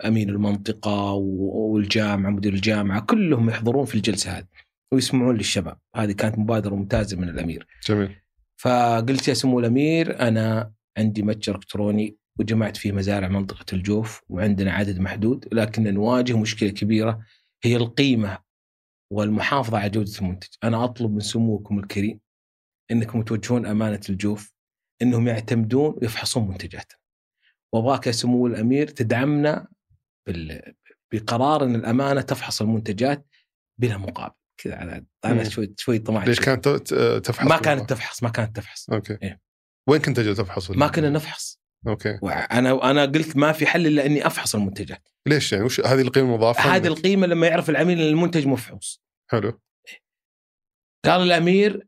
أمين المنطقة والجامعة مدير الجامعة كلهم يحضرون في الجلسة هذه ويسمعون للشباب. هذه كانت مبادرة ممتازة من الأمير. جميل. فقلت يا سمو الأمير أنا عندي متجر إلكتروني وجمعت فيه مزارع منطقة الجوف وعندنا عدد محدود لكن نواجه مشكلة كبيرة هي القيمة والمحافظة على جودة المنتج، أنا أطلب من سموكم الكريم إنكم توجهون أمانة الجوف إنهم يعتمدون ويفحصون منتجاتنا. وأبغاك يا سمو الأمير تدعمنا بال... بقرار إن الأمانة تفحص المنتجات بلا مقابل. كذا على أنا. شوي شوي طمعت ليش. كانت تفحص ما كانت تفحص ما كانت تفحص. أوكي. إيه. وين كنت تجي تفحص ما كنا نفحص. أوكي. وأنا أنا قلت ما في حل إلا إني أفحص المنتجات. ليش يعني؟ وش هذه القيمة المضافة؟ هذه القيمة لما يعرف العميل إن المنتج مفحوص. حلو. قال الأمير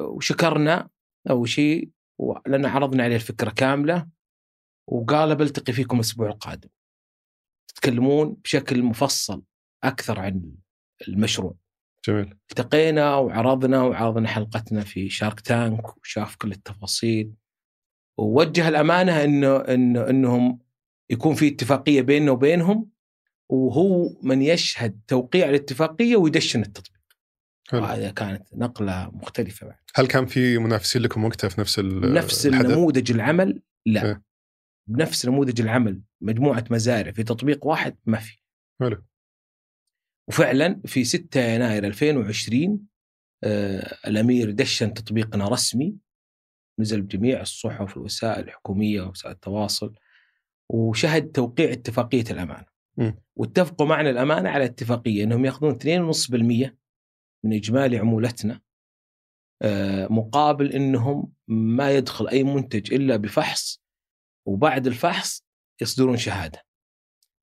وشكرنا أول شيء لأن عرضنا عليه الفكرة كاملة وقال بلتقي فيكم الأسبوع القادم تتكلمون بشكل مفصل أكثر عن المشروع. جميل. التقينا وعرضنا وعرضنا حلقتنا في شارك تانك وشاف كل التفاصيل. ووجه الأمانة إنه إنه إنهم يكون في اتفاقية بيننا وبينهم وهو من يشهد توقيع الاتفاقية ويدشن التطبيق. وهذا كانت نقلة مختلفة بعد. هل كان في منافسين لكم وقتها في نفس نفس الحدث؟ النموذج العمل لا إيه. بنفس نموذج العمل مجموعة مزارع في تطبيق واحد ما في. حلو وفعلا في 6 يناير 2020 آه الأمير دشن تطبيقنا رسمي نزل بجميع الصحف والوسائل الحكومية ووسائل التواصل وشهد توقيع اتفاقية الأمانة. مم. واتفقوا معنا الأمانة على اتفاقية إنهم يأخذون 2.5% من إجمالي عمولتنا آه، مقابل إنهم ما يدخل أي منتج إلا بفحص وبعد الفحص يصدرون شهادة.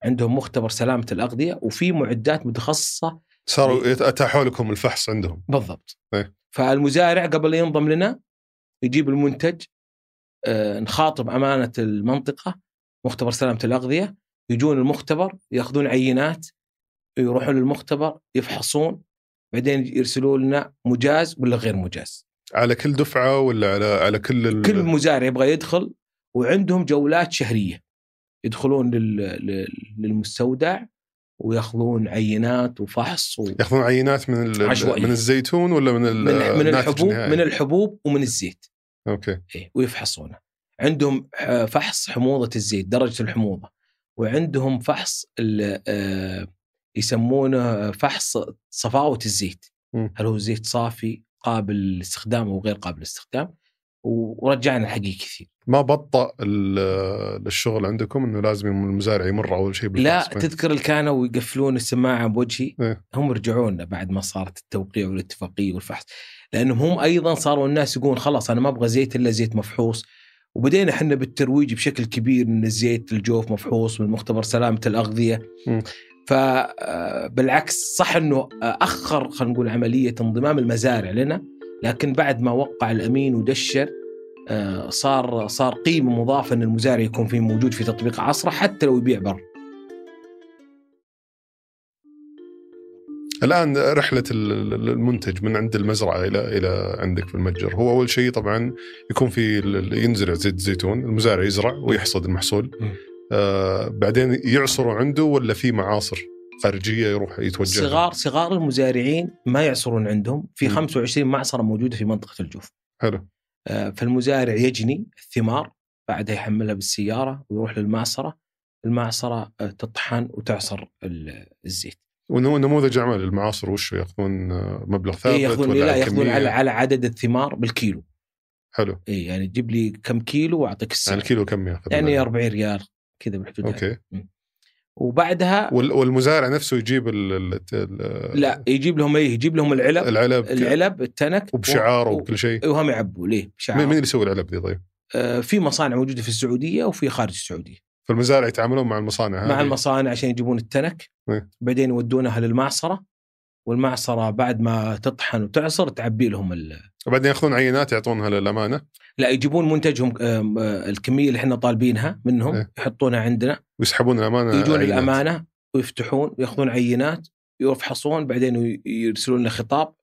عندهم مختبر سلامة الأغذية وفي معدات متخصصة صاروا اتاحوا لكم الفحص عندهم بالضبط إيه. فالمزارع قبل ينضم لنا يجيب المنتج آه، نخاطب أمانة المنطقة مختبر سلامة الأغذية يجون المختبر يأخذون عينات يروحون للمختبر يفحصون بعدين يرسلوا لنا مجاز ولا غير مجاز؟ على كل دفعة ولا على على كل ال... كل مزارع يبغى يدخل وعندهم جولات شهرية. يدخلون لل... لل- للمستودع ويأخذون عينات وفحص و... يأخذون عينات من ال... عشوائية. من الزيتون ولا من ال... من, الحبوب النهائي؟ من الحبوب ومن الزيت. أوكي. إيه ويفحصونه. عندهم ح- فحص حموضة الزيت درجة الحموضة. وعندهم فحص ال- آه، يسمونه فحص صفاوة الزيت مم. هل هو زيت صافي قابل للاستخدام أو غير قابل للاستخدام ورجعنا الحقيقة كثير ما بطأ ال- الشغل عندكم إنه لازم المزارع يمر أول شيء لا. تذكر اللي كانوا يقفلون السماعة بوجهي إيه. هم رجعوا لنا بعد ما صارت التوقيع والاتفاقية والفحص لأنهم هم أيضا صاروا الناس يقولون خلاص أنا ما أبغى زيت إلا زيت مفحوص وبدينا إحنا بالترويج بشكل كبير إن الزيت الجوف مفحوص من مختبر سلامة الأغذية مم. فبالعكس صح إنه أخر خلينا نقول عملية انضمام المزارع لنا لكن بعد ما وقع الأمين ودشر آه، صار صار قيمة مضافة إن المزارع يكون فيه موجود في تطبيق عصرة حتى لو يبيع برا الآن رحلة ال- ال- المنتج من عند المزرعة إلى إلى عندك في المتجر. هو أول شيء طبعا يكون في ينزرع زيت الزيتون المزارع يزرع ويحصد المحصول. مم. آه بعدين يعصروا عنده ولا في معاصر خارجية يروح يتوجه؟ صغار صغار المزارعين ما يعصرون عندهم. في مم. 25 معصرة موجودة في منطقة الجوف. حلو. آه، فالمزارع يجني الثمار بعدها يحملها بالسيارة ويروح للمعصرة. المعصرة آه، تطحن وتعصر ال- الزيت. ونمو- نموذج اعمال المعاصر وش ياخذون مبلغ ثابت إيه ياخذون ولا لا ياخذون؟ على على عدد الثمار بالكيلو. حلو. اي يعني تجيب لي كم كيلو وأعطيك السعر. يعني الكيلو كم ياخذ يعني 40 ريال. كذا بالحدود هذه. أوكي. وبعدها وال- والمزارع نفسه يجيب ال ال ال- لا يجيب لهم إيه؟ يجيب لهم العلب. العلب العلب التنك وبشعار وكل شيء. وهم يعبوا ليه؟ بشعار. مين اللي يسوي العلب دي طيب؟ آه، في مصانع موجودة في السعودية وفي خارج السعودية. فالمزارع يتعاملون مع المصانع مع هذه؟ المصانع عشان يجيبون التنك. إيه. بعدين يودونها للمعصرة. والمعصرة بعد ما تطحن وتعصر تعبي لهم ال... وبعدين ياخذون عينات يعطونها للأمانة لا يجيبون منتجهم آه، الكمية اللي إحنا طالبينها منهم إيه. يحطونها عندنا ويسحبون الأمانة يجون عينات. الأمانة ويفتحون وياخذون عينات يفحصون بعدين يرسلون لنا خطاب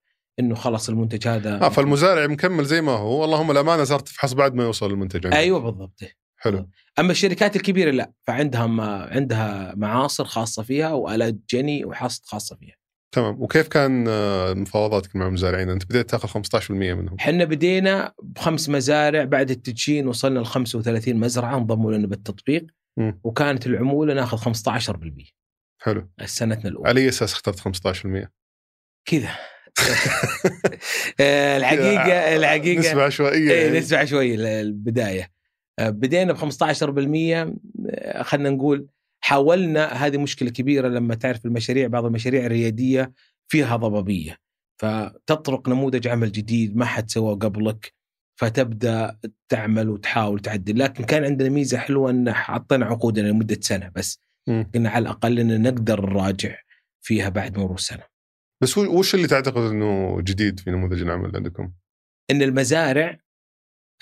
إنه خلاص المنتج هذا آه فالمزارع مكمل زي ما هو اللهم الأمانة صارت تفحص بعد ما يوصل المنتج عندك. أيوه بالضبط حلو أما الشركات الكبيرة لا فعندها ما عندها معاصر خاصة فيها وآلات جني وحصد خاصة فيها تمام. وكيف كان آه، مفاوضاتك مع المزارعين؟ أنت بديت تاخذ 15% منهم. إحنا بدينا بخمس مزارع بعد التدشين وصلنا ل 35 مزرعة انضموا لنا بالتطبيق. مم. وكانت العمولة ناخذ 15% حلو. سنتنا الأولى. على أي أساس اخترت 15%؟ كذا. آه، الحقيقة الحقيقة نسبة عشوائية إيه يعني. نسبة عشوائية البداية آه، بدينا ب 15% آه، خلينا نقول حاولنا هذه مشكلة كبيرة لما تعرف المشاريع بعض المشاريع الريادية فيها ضبابية فتطرق نموذج عمل جديد ما حد سواه قبلك فتبدأ تعمل وتحاول تعدل لكن كان عندنا ميزة حلوة إن حطينا عقودنا لمدة سنة بس. قلنا على الأقل ان نقدر نراجع فيها بعد مرور سنه بس وش اللي تعتقد إنه جديد في نموذج العمل عندكم؟ إن المزارع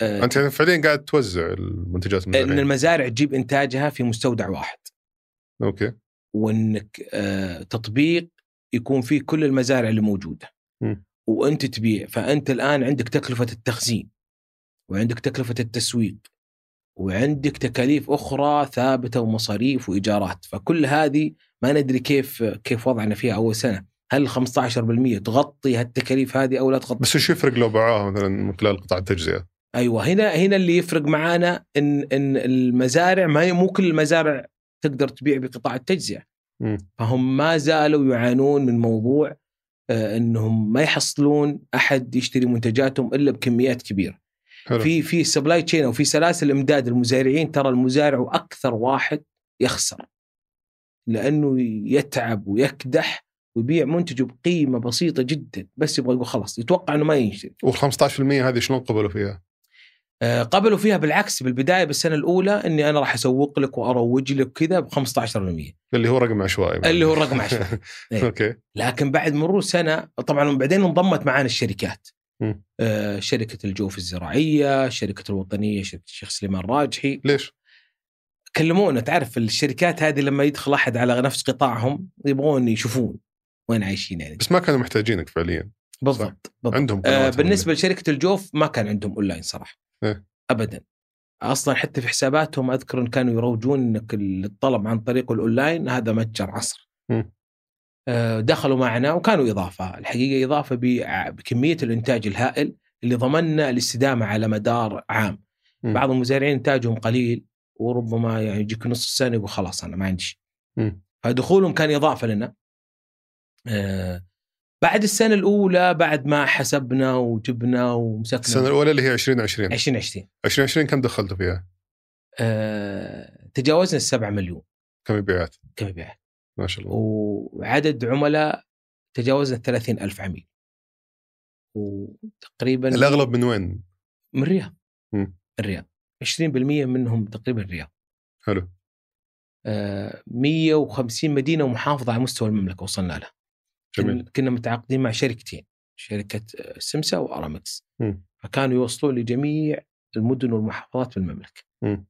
آه، أنت يعني فعليا قاعد توزع المنتجات إن المزارعين المزارع تجيب إنتاجها في مستودع واحد أوكي. وإنك آه، تطبيق يكون فيه كل المزارع اللي موجودة. مم. وأنت تبيع. فأنت الآن عندك تكلفة التخزين وعندك تكلفة التسويق وعندك تكاليف أخرى ثابتة ومصاريف وإيجارات. فكل هذه ما ندري كيف كيف وضعنا فيها أول سنة. هل 15% تغطي هالتكاليف هذه أو لا تغطي؟ بس وش يفرق لو باعوها مثلا من خلال قطاع التجزئة؟ أيوه هنا هنا اللي يفرق معانا إن إن المزارع ما هي مو كل المزارع تقدر تبيع بقطاع التجزئة. فهم ما زالوا يعانون من موضوع آه، إنهم ما يحصلون أحد يشتري منتجاتهم إلا بكميات كبيرة. حلو في في supply chain أو في سلاسل إمداد المزارعين ترى المزارع أكثر واحد يخسر. لأنه يتعب ويكدح ويبيع منتجه بقيمة بسيطة جدا بس يبغى يقول خلاص يتوقع إنه ما ينشري. وال 15% هذه شلون قبلوا فيها؟ آه، قبلوا فيها بالعكس بالبداية بالسنة الأولى إني أنا راح أسوق لك وأروج لك كذا ب 15% اللي هو رقم عشوائي اللي هو الرقم عشوائي. إيه. أوكي لكن بعد مرور سنة طبعا بعدين انضمت معنا الشركات. آه شركة الجوف الزراعية، شركة الوطنية، شركة الشيخ سليمان راجحي ليش؟ كلمونا تعرف الشركات هذه لما يدخل أحد على نفس قطاعهم يبغون يشوفون وين عايشين يعني بس ما كانوا محتاجينك فعليا بالضبط بالضبط عندهم آه بالنسبة لشركة الجوف ما كان عندهم أونلاين صراحة. ابدا. أصلا حتى في حساباتهم أذكر إن كانوا يروجون إنك الطلب عن طريق الأونلاين هذا متجر عصر. مم. آه، دخلوا معنا وكانوا إضافة. الحقيقة إضافة بكمية الإنتاج الهائل اللي ضمننا الاستدامة على مدار عام. مم. بعض المزارعين إنتاجهم قليل وربما يعني يجيك نص السنة يقول خلاص أنا ما عندي شيء. فدخولهم كان إضافة لنا. آه، بعد السنة الأولى بعد ما حسبنا وجبنا ومسكنا. السنة الأولى اللي هي 2020 2020 2020 كم دخلتوا فيها؟ آه، تجاوزنا السبعة مليون. كم مبيعات؟ كمبيعات ما شاء الله. وعدد عملاء تجاوزنا 30 ألف عميل. وتقريبا الأغلب من وين؟ من الرياض. مم. الرياض. 20% منهم تقريبا الرياض. حلو. آه، 150 مدينة ومحافظة على مستوى المملكة وصلنا لها. جميل. كن- كنا متعاقدين مع شركتين شركة آه، سمسا وأرامكس. مم. فكانوا يوصلون لجميع المدن والمحافظات في المملكة. مم.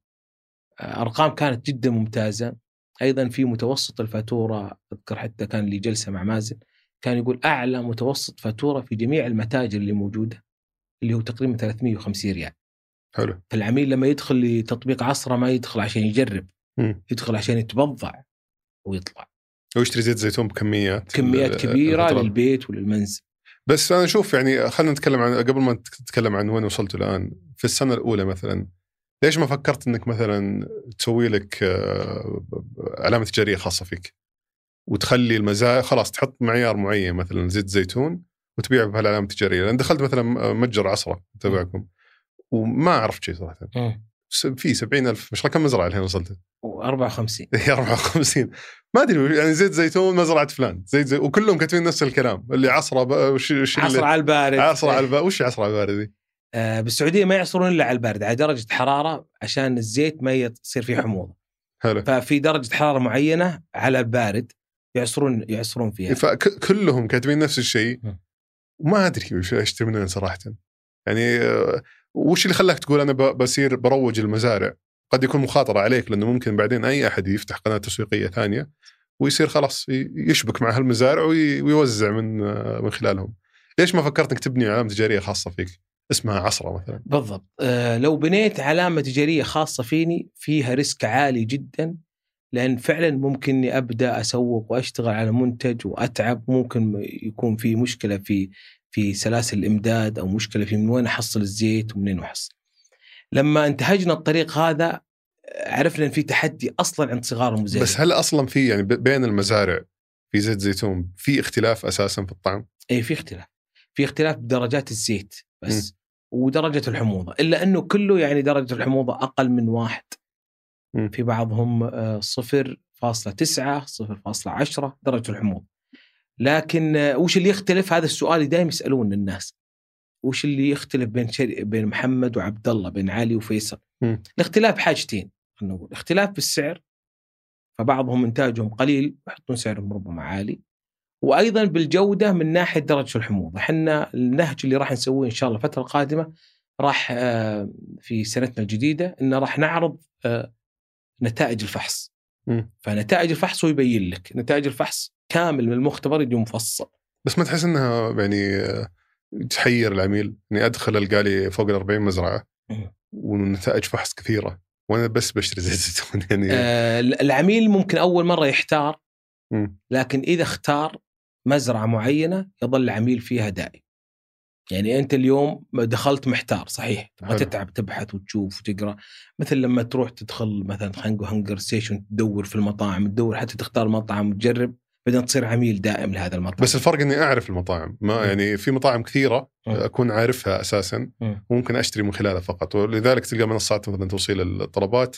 آه، أرقام كانت جدا ممتازة. أيضا في متوسط الفاتورة أذكر حتى كان لي جلسة مع مازن كان يقول أعلى متوسط فاتورة في جميع المتاجر اللي موجودة اللي هو تقريبا 350 ريال. حلو. فالعميل لما يدخل لتطبيق عصرة ما يدخل عشان يجرب مم. يدخل عشان يتبضع ويطلع. ويشتري زيت زيتون بكميات كميات ال- كبيرة الفترة. للبيت وللمنزل بس أنا أشوف يعني خلينا نتكلم عن قبل ما تتكلم عن وين وصلت الآن في السنة الأولى مثلا ليش ما فكرت إنك مثلا تسوي لك آه، علامة تجارية خاصة فيك؟ وتخلي المزايا خلاص تحط معيار معين مثلا زيت زيتون وتبيعه بهالعلامة التجارية. لأن دخلت مثلا متجر عصرة تبعكم وما عرفت شيء صراحة. في 70000 مش كم مزرعة الحين وصلت؟ و54 هي 54 ما أدري يعني زيت زيتون مزرعة فلان. زيت زي وكلهم كاتبين نفس الكلام. اللي عصرة وش وش عصر اللي على البارد. عصرة على البارد. وش عصرة على البارد دي؟ آه بالسعودية ما يعصرون إلا على البارد على درجة حرارة عشان الزيت ما يصير فيه حموضة. حلو. ففي درجة حرارة معينة على البارد يعصرون يعصرون فيها. فكلهم كاتبين نفس الشيء. وما أدري وش اشتري منين صراحة. يعني آه، وش اللي خلاك تقول أنا بصير بروح المزارع؟ قد يكون مخاطرة عليك لأنه ممكن بعدين أي أحد يفتح قناة تسويقية ثانية ويصير خلاص يشبك مع هالمزارع وي- ويوزع من من خلالهم. ليش ما فكرت إنك تبني علامة تجارية خاصة فيك؟ اسمها عصرة مثلا. بالضبط. آه لو بنيت علامة تجارية خاصة فيني فيها risk عالي جدا لأن فعلا ممكن إني أبدأ أسوق وأشتغل على منتج وأتعب ممكن يكون في مشكلة في في سلاسل الإمداد أو مشكلة في من وين أحصل الزيت ومنين أحصل. لما انتهجنا الطريق هذا عرفنا إن في تحدي أصلا عند صغار المزارعين بس هل أصلا في يعني بين المزارع في زيت زيتون في اختلاف أساسا في الطعم؟ اي في اختلاف في اختلاف بدرجات الزيت بس ودرجة الحموضة إلا إنه كله يعني درجة الحموضة أقل من واحد مم. في بعضهم آه، 0.9 0.10 درجة الحموضة لكن وش اللي يختلف؟ هذا السؤال اللي دائما يسألون الناس. وش اللي يختلف بين شري... بين محمد وعبد الله بين علي وفيصل؟ مم. الاختلاف حاجتين خلينا نقول. اختلاف بالسعر فبعضهم إنتاجهم قليل يحطون سعرهم ربما عالي. وأيضا بالجودة من ناحية درجة الحموضة، إحنا النهج اللي راح نسويه إن شاء الله الفترة القادمة راح آه، في سنتنا الجديدة ان راح نعرض آه، نتائج الفحص. مم. فنتائج الفحص هو يبين لك، نتائج الفحص كامل من المختبر يجي مفصل. بس ما تحس إنها يعني تحير العميل إني أدخل ألقى لي فوق ال 40 مزرعة مم. ونتائج فحص كثيرة وأنا بس بشتري زيت زيتون يعني آه، العميل ممكن أول مرة يحتار. لكن إذا اختار مزرعة معينة يظل العميل فيها دائم. يعني أنت اليوم دخلت محتار صحيح تبغى. تتعب تبحث وتشوف وتقرأ مثل لما تروح تدخل مثلا خلينا نقول هنجر ستيشن تدور في المطاعم تدور حتى تختار مطعم وتجرب بعدين تصير عميل دائم لهذا المطعم بس الفرق إني أعرف المطاعم ما. يعني في مطاعم كثيرة. أكون عارفها أساسا مم. وممكن أشتري من خلالها فقط ولذلك تلقى منصات مثلا توصيل الطلبات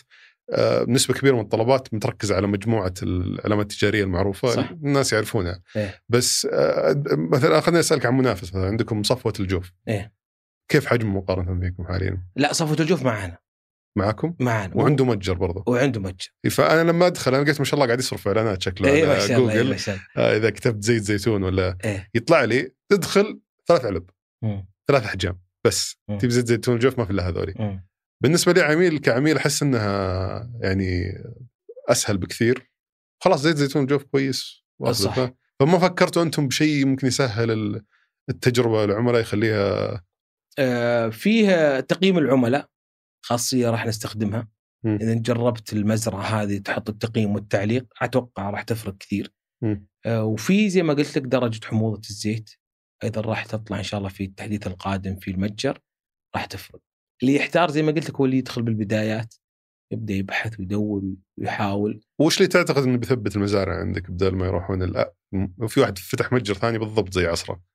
آه، نسبة كبيرة من الطلبات متركزة على مجموعة العلامات التجارية المعروفة صح. الناس يعرفونها إيه. بس آه، مثلا خليني أسألك عن منافس مثلا عندكم صفوة الجوف إيه. كيف حجمه مقارنة فيكم حاليا لا صفوة الجوف معانا معكم معانا وعنده متجر برضه وعنده متجر فأنا لما أدخل أنا لقيت ما شاء الله قاعد يصرف في إعلانات شكله اي على ما شاء الله إيه، جوجل ما شاء الله آه، إذا كتبت زيت زيتون ولا إيه. يطلع لي تدخل ثلاث علب مم. ثلاث أحجام بس. تجيب زيت زيتون جوف ما في إلا هذولي. بالنسبة لي عميل كعميل أحس إنها يعني أسهل بكثير خلاص زيت زيتون جوف كويس. صح. فما فكرتوا أنتم بشيء ممكن يسهل ال- التجربة العملاء يخليها آه، فيه تقييم العملاء خاصية راح نستخدمها. مم. إذا جربت المزرعة هذه تحط التقييم والتعليق أتوقع راح تفرق كثير. آه، وفي زي ما قلت لك درجة حموضة الزيت أيضا راح تطلع إن شاء الله في التحديث القادم في المتجر راح تفرق. اللي يحتار زي ما قلت لك هو اللي يدخل بالبدايات يبدأ يبحث ويدور ويحاول. وش اللي تعتقد إنه بيثبت المزارع عندك بدل ما يروحون وفي واحد فتح متجر ثاني بالضبط زي عصره؟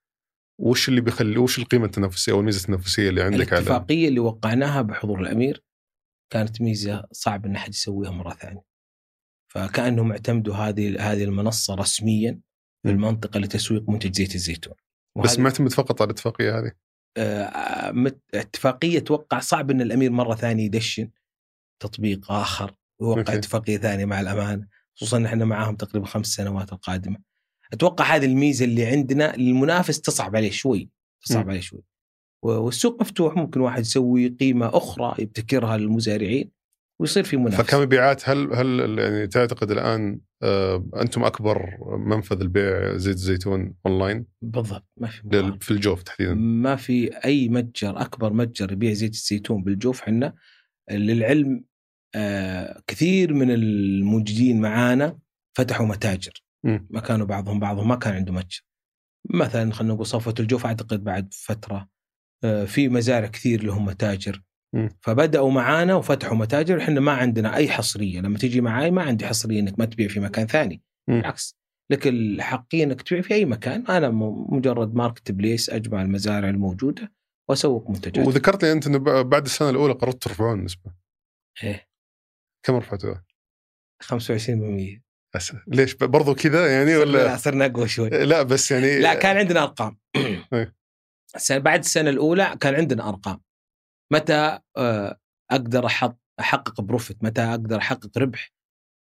وش اللي بيخلي وش القيمة التنافسية أو الميزة التنافسية اللي عندك على الاتفاقية اللي وقعناها بحضور الأمير كانت ميزة صعب إن أحد يسويها مرة ثانية. فكأنهم اعتمدوا هذه هذه المنصة رسميا في. المنطقة لتسويق منتج زيت الزيتون. بس وهذه- معتمد فقط على الاتفاقية هذه آه، اتفاقية أتوقع صعب إن الأمير مرة ثانية يدشن تطبيق آخر ويوقع. اتفاقية ثانية مع الامانه خصوصا إحنا معاهم تقريبا خمس سنوات القادمة. أتوقع هذه الميزة اللي عندنا المنافس تصعب عليه شوي تصعب م. عليه شوي. والسوق مفتوح ممكن واحد يسوي قيمة أخرى يبتكرها للمزارعين ويصير في منافسه. فكمبيعات هل هل يعني تعتقد الآن آه، أنتم أكبر منفذ البيع زيت الزيتون أونلاين بالضبط ما في مقارنة. في الجوف تحديدا ما في أي متجر أكبر متجر يبيع زيت الزيتون بالجوف حنا للعلم آه كثير من المنتجين معانا فتحوا متاجر ما كانوا بعضهم بعضهم ما كان عنده متجر. مثلا خلينا نقول صفوة الجوف أعتقد بعد فترة آه في مزارع كثير لهم متاجر. فبدأوا معانا وفتحوا متاجر إحنا ما عندنا أي حصرية. لما تيجي معاي ما عندي حصرية إنك ما تبيع في مكان ثاني. بالعكس. لك الحقيه إنك تبيع في أي مكان. أنا مجرد marketplace أجمع المزارع الموجودة وأسوق منتجات وذكرت لي أنت إنه بعد السنة الأولى قررت ترفعون النسبة إيه. كم رفعتوها؟ 25% بس. ليش؟ برضو كذا يعني ولا؟ صرنا أقوى شوي. لا بس يعني لا كان عندنا أرقام. إيه. بعد السنة الأولى كان عندنا أرقام. متى آه، أقدر أحط أحقق profit؟ متى أقدر أحقق ربح؟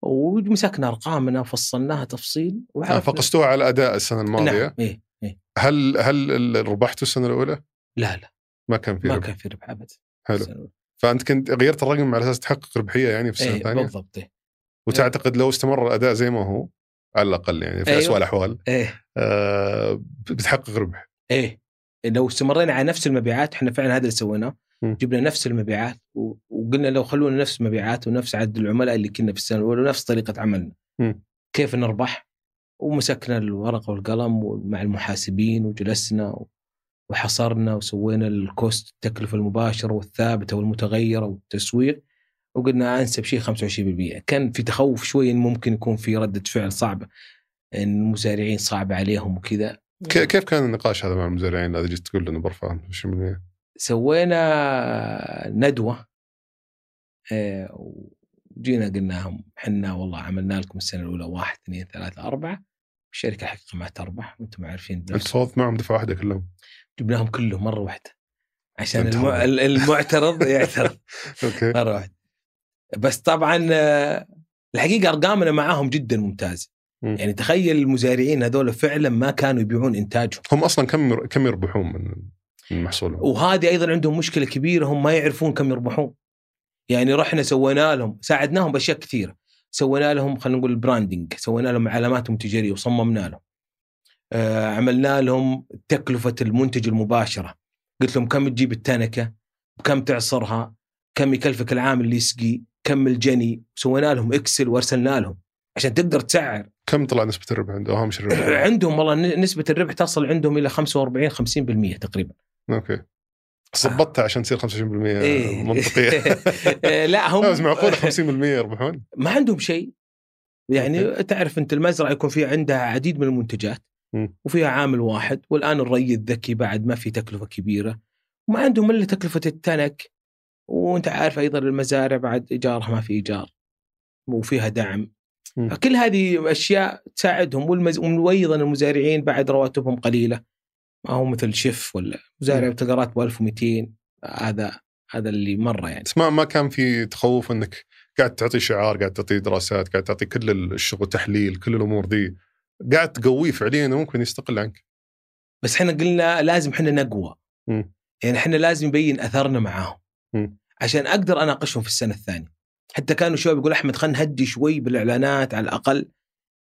ومسكنا ارقامنا وفصلناها تفصيل آه، فقستوها على أداء السنة الماضية. نعم إيه. إيه. هل هل ربحتوا السنة الأولى؟ لا لا. ما كان في ما ربح. كان في ربح ابدا حلو. فأنت كنت غيرت الرقم على أساس تحقق ربحية يعني في السنة إيه الثانية؟ بالضبط إيه. وتعتقد لو استمر الأداء زي ما هو على الأقل يعني في أيوه. اسوء الأحوال إيه. آه بتحقق ربح. إيه. لو استمرينا على نفس المبيعات إحنا فعلا هذا اللي سويناه. جبنا نفس المبيعات وقلنا لو خلونا نفس المبيعات ونفس عدد العملاء اللي كنا في السنة الأولى ونفس طريقة عملنا. مم. كيف نربح؟ ومسكنا الورقة والقلم مع المحاسبين وجلسنا وحصرنا وسوينا الكوست التكلفة المباشرة والثابتة والمتغيرة والتسويق. وقلنا أنسب شيء 25% كان في تخوف شوي إن ممكن يكون في ردة فعل صعبة إن المزارعين صعب عليهم وكذا. كيف كان النقاش هذا مع المزارعين؟ هذا جيت تقول له إنه برفع 25% سوينا ندوة آه، وجينا قلنا لهم إحنا والله عملنا لكم السنة الأولى واحد اثنين ثلاثة أربعة. الشركة حقيقه ما تربح وأنتم عارفين انت فوضت معهم دفعة واحدة كلهم. جبناهم كلهم مرة واحدة عشان الم... المعترض يعترض. أوكي. مرة واحدة. بس طبعا آه، الحقيقة أرقامنا معاهم جدا ممتازة. مم. يعني تخيل المزارعين هذول فعلا ما كانوا يبيعون إنتاجهم. هم أصلا كم كم يربحون من محصولهم؟ وهذه أيضا عندهم مشكلة كبيرة هم ما يعرفون كم يربحون. يعني رحنا سوينا لهم ساعدناهم بأشياء كثيرة. سوينا لهم خلينا نقول ال branding سوينا لهم علاماتهم تجارية وصممنا لهم. آه عملنا لهم تكلفة المنتج المباشرة. قلت لهم كم تجيب التنكة؟ كم تعصرها؟ كم يكلفك العامل اللي يسقي؟ كم الجني سوينا لهم Excel وارسلنا لهم عشان تقدر تسعر كم طلع نسبة الربح عنده؟ هامش الربح عندهم والله نسبة الربح تصل عندهم إلى 45 50% تقريبا okay ظبطتها عشان تصير 25% إيه. منطقية لا هم لا بس معقوله 50% يربحون؟ ما عندهم شيء يعني okay. تعرف أنت المزرعة يكون فيها عندها عديد من المنتجات. وفيها عامل واحد والآن الري الذكي بعد ما في تكلفة كبيرة ما عندهم إلا تكلفة ال tank وانت عارف أيضا المزارع بعد إيجارها ما في إيجار وفيها دعم. كل هذه أشياء تساعدهم والمز... وأيضا المزارعين بعد رواتبهم قليلة ما هو مثل شيف ولا مزارع مم. بتلقى راتبه 1200 هذا هذا اللي مرة يعني بس ما ما كان في تخوف إنك قاعد تعطي شعار قاعد تعطي دراسات قاعد تعطي كل الشغل تحليل كل الأمور دي قاعد تقويه فعليا ممكن يستقل عنك بس إحنا قلنا لازم إحنا نقوى. يعني إحنا لازم نبين أثرنا معاهم. عشان أقدر أناقشهم في السنة الثانية. حتى كانوا شباب يقول أحمد خلينا نهدي شوي بالإعلانات على الأقل.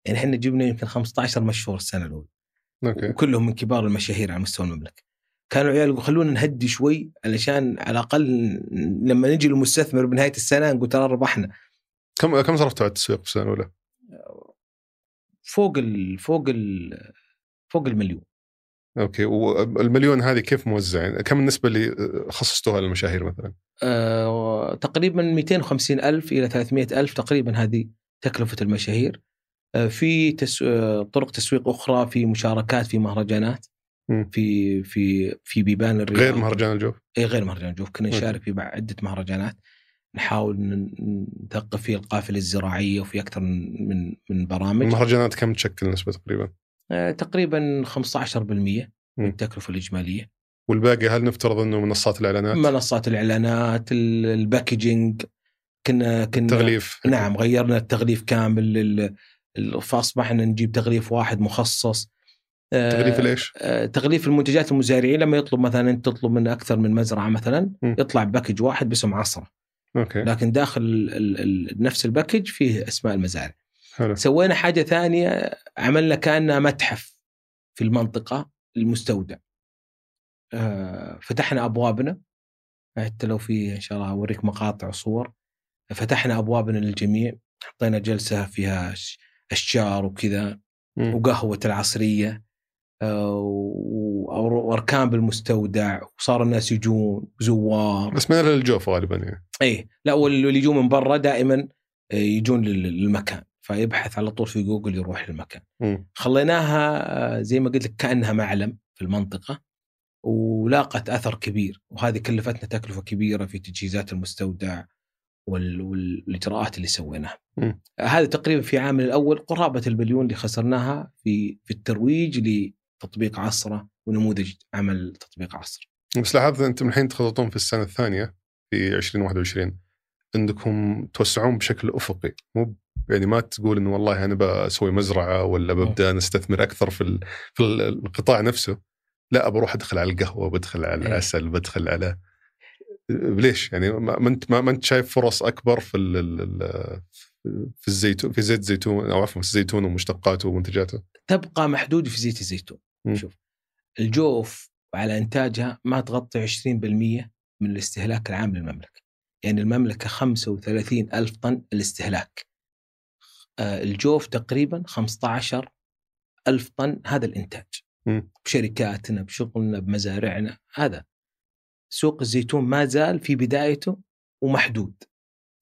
يعني إحنا جبنا يمكن 15 مشهور السنة الأولى. okay. وكلهم من كبار المشاهير على مستوى المملكة. كانوا عيال يقولوا خلونا نهدي شوي علشان على الأقل لما نجي للمستثمر بنهاية السنة نقول ترى ربحنا. كم كم صرفتوا على التسويق في السنة الأولى؟ فوق ال فوق ال فوق المليون. okay والمليون هذه كيف موزع؟ كم النسبة اللي خصصتوها للمشاهير مثلا؟ آه، تقريبا 250 ألف إلى 300 ألف تقريبا هذه تكلفة المشاهير آه، في تس... آه، طرق تسويق أخرى في مشاركات في مهرجانات مم. في في في بيبان الرياض غير مهرجان الجوف؟ إيه غير مهرجان جوف كنا. نشارك في عدة مهرجانات نحاول نثقف فيه القافلة الزراعية وفي أكثر من من, من برامج المهرجانات كم تشكل نسبة تقريبا؟ آه، تقريبا 15% من مم. التكلفة الإجمالية والباقي هل نفترض إنه منصات الإعلانات؟ منصات الإعلانات ال- الباكجينج كنا كنا تغليف نعم غيرنا التغليف كامل فاصبحنا نجيب تغليف واحد مخصص آه، تغليف ليش؟ آه، تغليف المنتجات المزارعين لما يطلب مثلا أنت تطلب من أكثر من مزرعة مثلا م. يطلع package واحد باسم عصرة okay لكن داخل ال... ال... ال... نفس ال package فيه أسماء المزارع حلو. سوينا حاجة ثانية عملنا كأنها متحف في المنطقة المستودع. آه، فتحنا أبوابنا. حتى لو في إن شاء الله اوريك مقاطع وصور. فتحنا أبوابنا للجميع. حطينا جلسة فيها أشجار وكذا. وقهوة العصرية. آه، وأركان بالمستودع. وصار الناس يجون زوار. بس من الجوف غالبا يعني. اي لا واللي يجون من برا دائما آه، يجون لل- للمكان. فيبحث على طول في جوجل يروح للمكان. خليناها آه، زي ما قلت لك كأنها معلم في المنطقة ولاقت أثر كبير وهذه كلفتنا تكلفة كبيرة في تجهيزات المستودع وال- وال- والإجراءات اللي سويناها. هذا تقريبا في عام الأول قرابة البليون اللي خسرناها في في الترويج لتطبيق عصرة ونموذج عمل تطبيق عصر. بس لاحظت أنتم الحين تخططون في السنة الثانية في 2021 انكم توسعون بشكل أفقي مو يعني ما تقول إنه والله أنا بسوي مزرعة ولا ببدأ نستثمر أكثر في في ال- القطاع نفسه لا بروح أدخل على القهوة بدخل على إيه. العسل بدخل على ليش يعني ما أنت ما أنت شايف فرص أكبر في في الزيتون في زيت الزيتون أو عفوا في الزيتون ومشتقاته ومنتجاته تبقى محدود في زيت الزيتون. شوف الجوف على إنتاجها ما تغطي 20% من الاستهلاك العام للمملكة. يعني المملكة 35 ألف طن الاستهلاك. آه، الجوف تقريبا 15 ألف طن هذا الإنتاج. بشركاتنا بشغلنا بمزارعنا هذا. سوق الزيتون ما زال في بدايته ومحدود.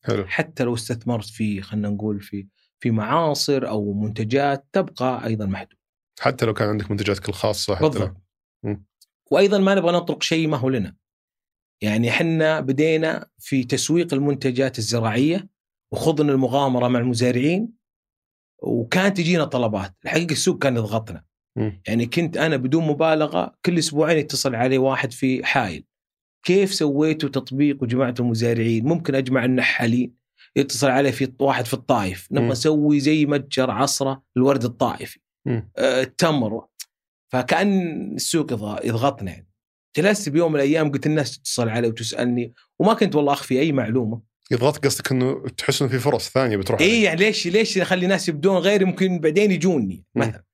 حلو. حتى لو استثمرت في خلينا نقول في في معاصر أو منتجات تبقى أيضا محدود. حتى لو كان عندك منتجاتك الخاصه حتى بالضبط. وأيضا ما نبغى نطرق شيء ما هو لنا. يعني إحنا بدينا في تسويق المنتجات الزراعية وخضنا المغامرة مع المزارعين وكانت تجينا طلبات. الحقيقة السوق كان يضغطنا. مم. يعني كنت أنا بدون مبالغة كل أسبوعين يتصل علي واحد في حايل كيف سويتوا تطبيق وجمعتوا المزارعين؟ ممكن أجمع النحالين. يتصل علي في واحد في الطائف. نبغى نسوي زي متجر عصرة الورد الطائفي. آه، التمر. فكأن السوق يضغ- يضغطنا. يعني جلست بيوم من الأيام قلت الناس تتصل علي وتسألني. وما كنت والله أخفي أي معلومة. يضغط قصدك إنه تحس إنه في فرص ثانية بتروح اي. يعني ليش ليش اخلي ناس يبدون غيري ممكن بعدين يجوني. مثلا.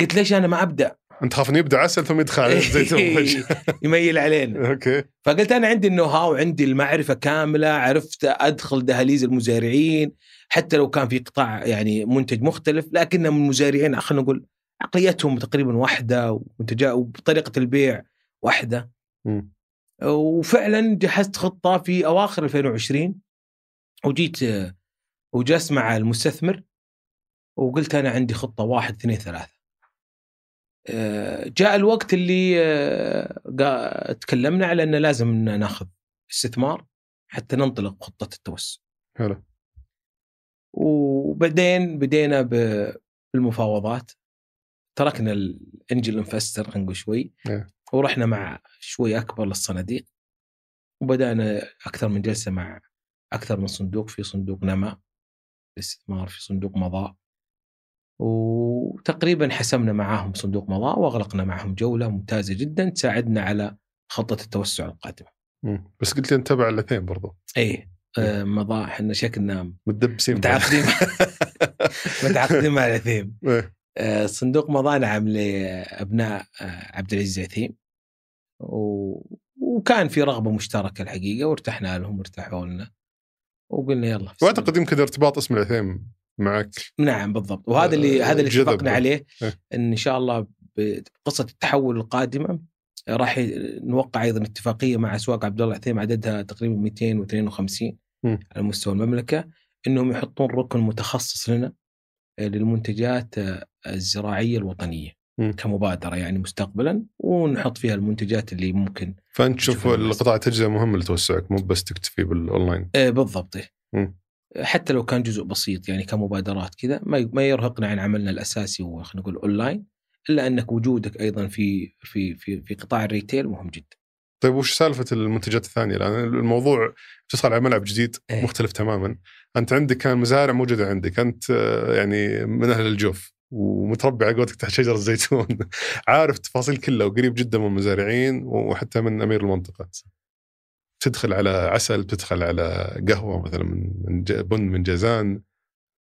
قلت ليش أنا ما أبدأ؟ أنت خاف إنه يبدأ عسل ثم يدخل على الزيتون يميل علينا. okay. فقلت أنا عندي ال know-how عندي المعرفة كاملة عرفت أدخل دهاليز المزارعين حتى لو كان في قطاع يعني منتج مختلف لكنهم المزارعين خلينا نقول عقليتهم تقريبا واحدة ومنتجات وطريقة البيع واحدة. وفعلا جهزت خطة في أواخر 2020 وجيت وجلست مع المستثمر وقلت أنا عندي خطة واحد اثنين ثلاثة. جاء الوقت اللي تكلمنا على إنه لازم ناخذ استثمار حتى ننطلق خطة التوسع. حلو وبعدين بدينا بالمفاوضات تركنا الانجل انفستر خلينا نقول شوي إيه. ورحنا مع شوي أكبر للصناديق وبدأنا أكثر من جلسة مع أكثر من صندوق في صندوق نما الاستثمار في صندوق مضاء وتقريبا حسمنا معاهم صندوق مضاء وأغلقنا معهم جولة ممتازة جدا تساعدنا على خطة التوسع القادمه. مم. بس قلت لي انت تبع الاثنين برضو إيه آه، مضاء إحنا شكلنا متدبسين متعاقدين متعاقدين مع الاثنين إيه. آه، صندوق مضان عام لأبناء آه، عبد العزيز عثيم و... وكان في رغبة مشتركة الحقيقة وارتحنا لهم وارتاحوا لنا وقلنا يلا وأعتقد يمكن ارتباط اسم العثيم معك نعم بالضبط وهذا اللي آه، هذا اللي. اتفقنا عليه إيه. إن إن شاء الله بقصه التحول القادمة راح نوقع أيضا اتفاقية مع أسواق عبد الله العثيم عددها تقريبا 252 مم. على مستوى المملكة إنهم يحطون ركن متخصص لنا آه، للمنتجات آه، الزراعية الوطنية مم. كمبادرة يعني مستقبلا ونحط فيها المنتجات اللي ممكن فأنت تشوف. القطاع التجزئه مهم لتوسعك مو بس تكتفي بالأونلاين آه، بالضبط إيه. حتى لو كان جزء بسيط يعني كمبادرات كذا ما ما يرهقنا عن عملنا الأساسي وخلينا نقول أونلاين إلا أنك وجودك أيضا في في في في قطاع ال retail مهم جدا. طيب وش سالفة المنتجات الثانية؟ لأن الموضوع تدخل على ملعب جديد إيه. مختلف تماما. أنت عندك كان مزارع موجودة عندك، أنت آه، يعني من أهل الجوف ومتربع على قولتك تحت شجر الزيتون عارف التفاصيل كلها وقريب جدا من المزارعين وحتى من أمير المنطقة. تدخل على عسل، تدخل على قهوة مثلا من بن من جازان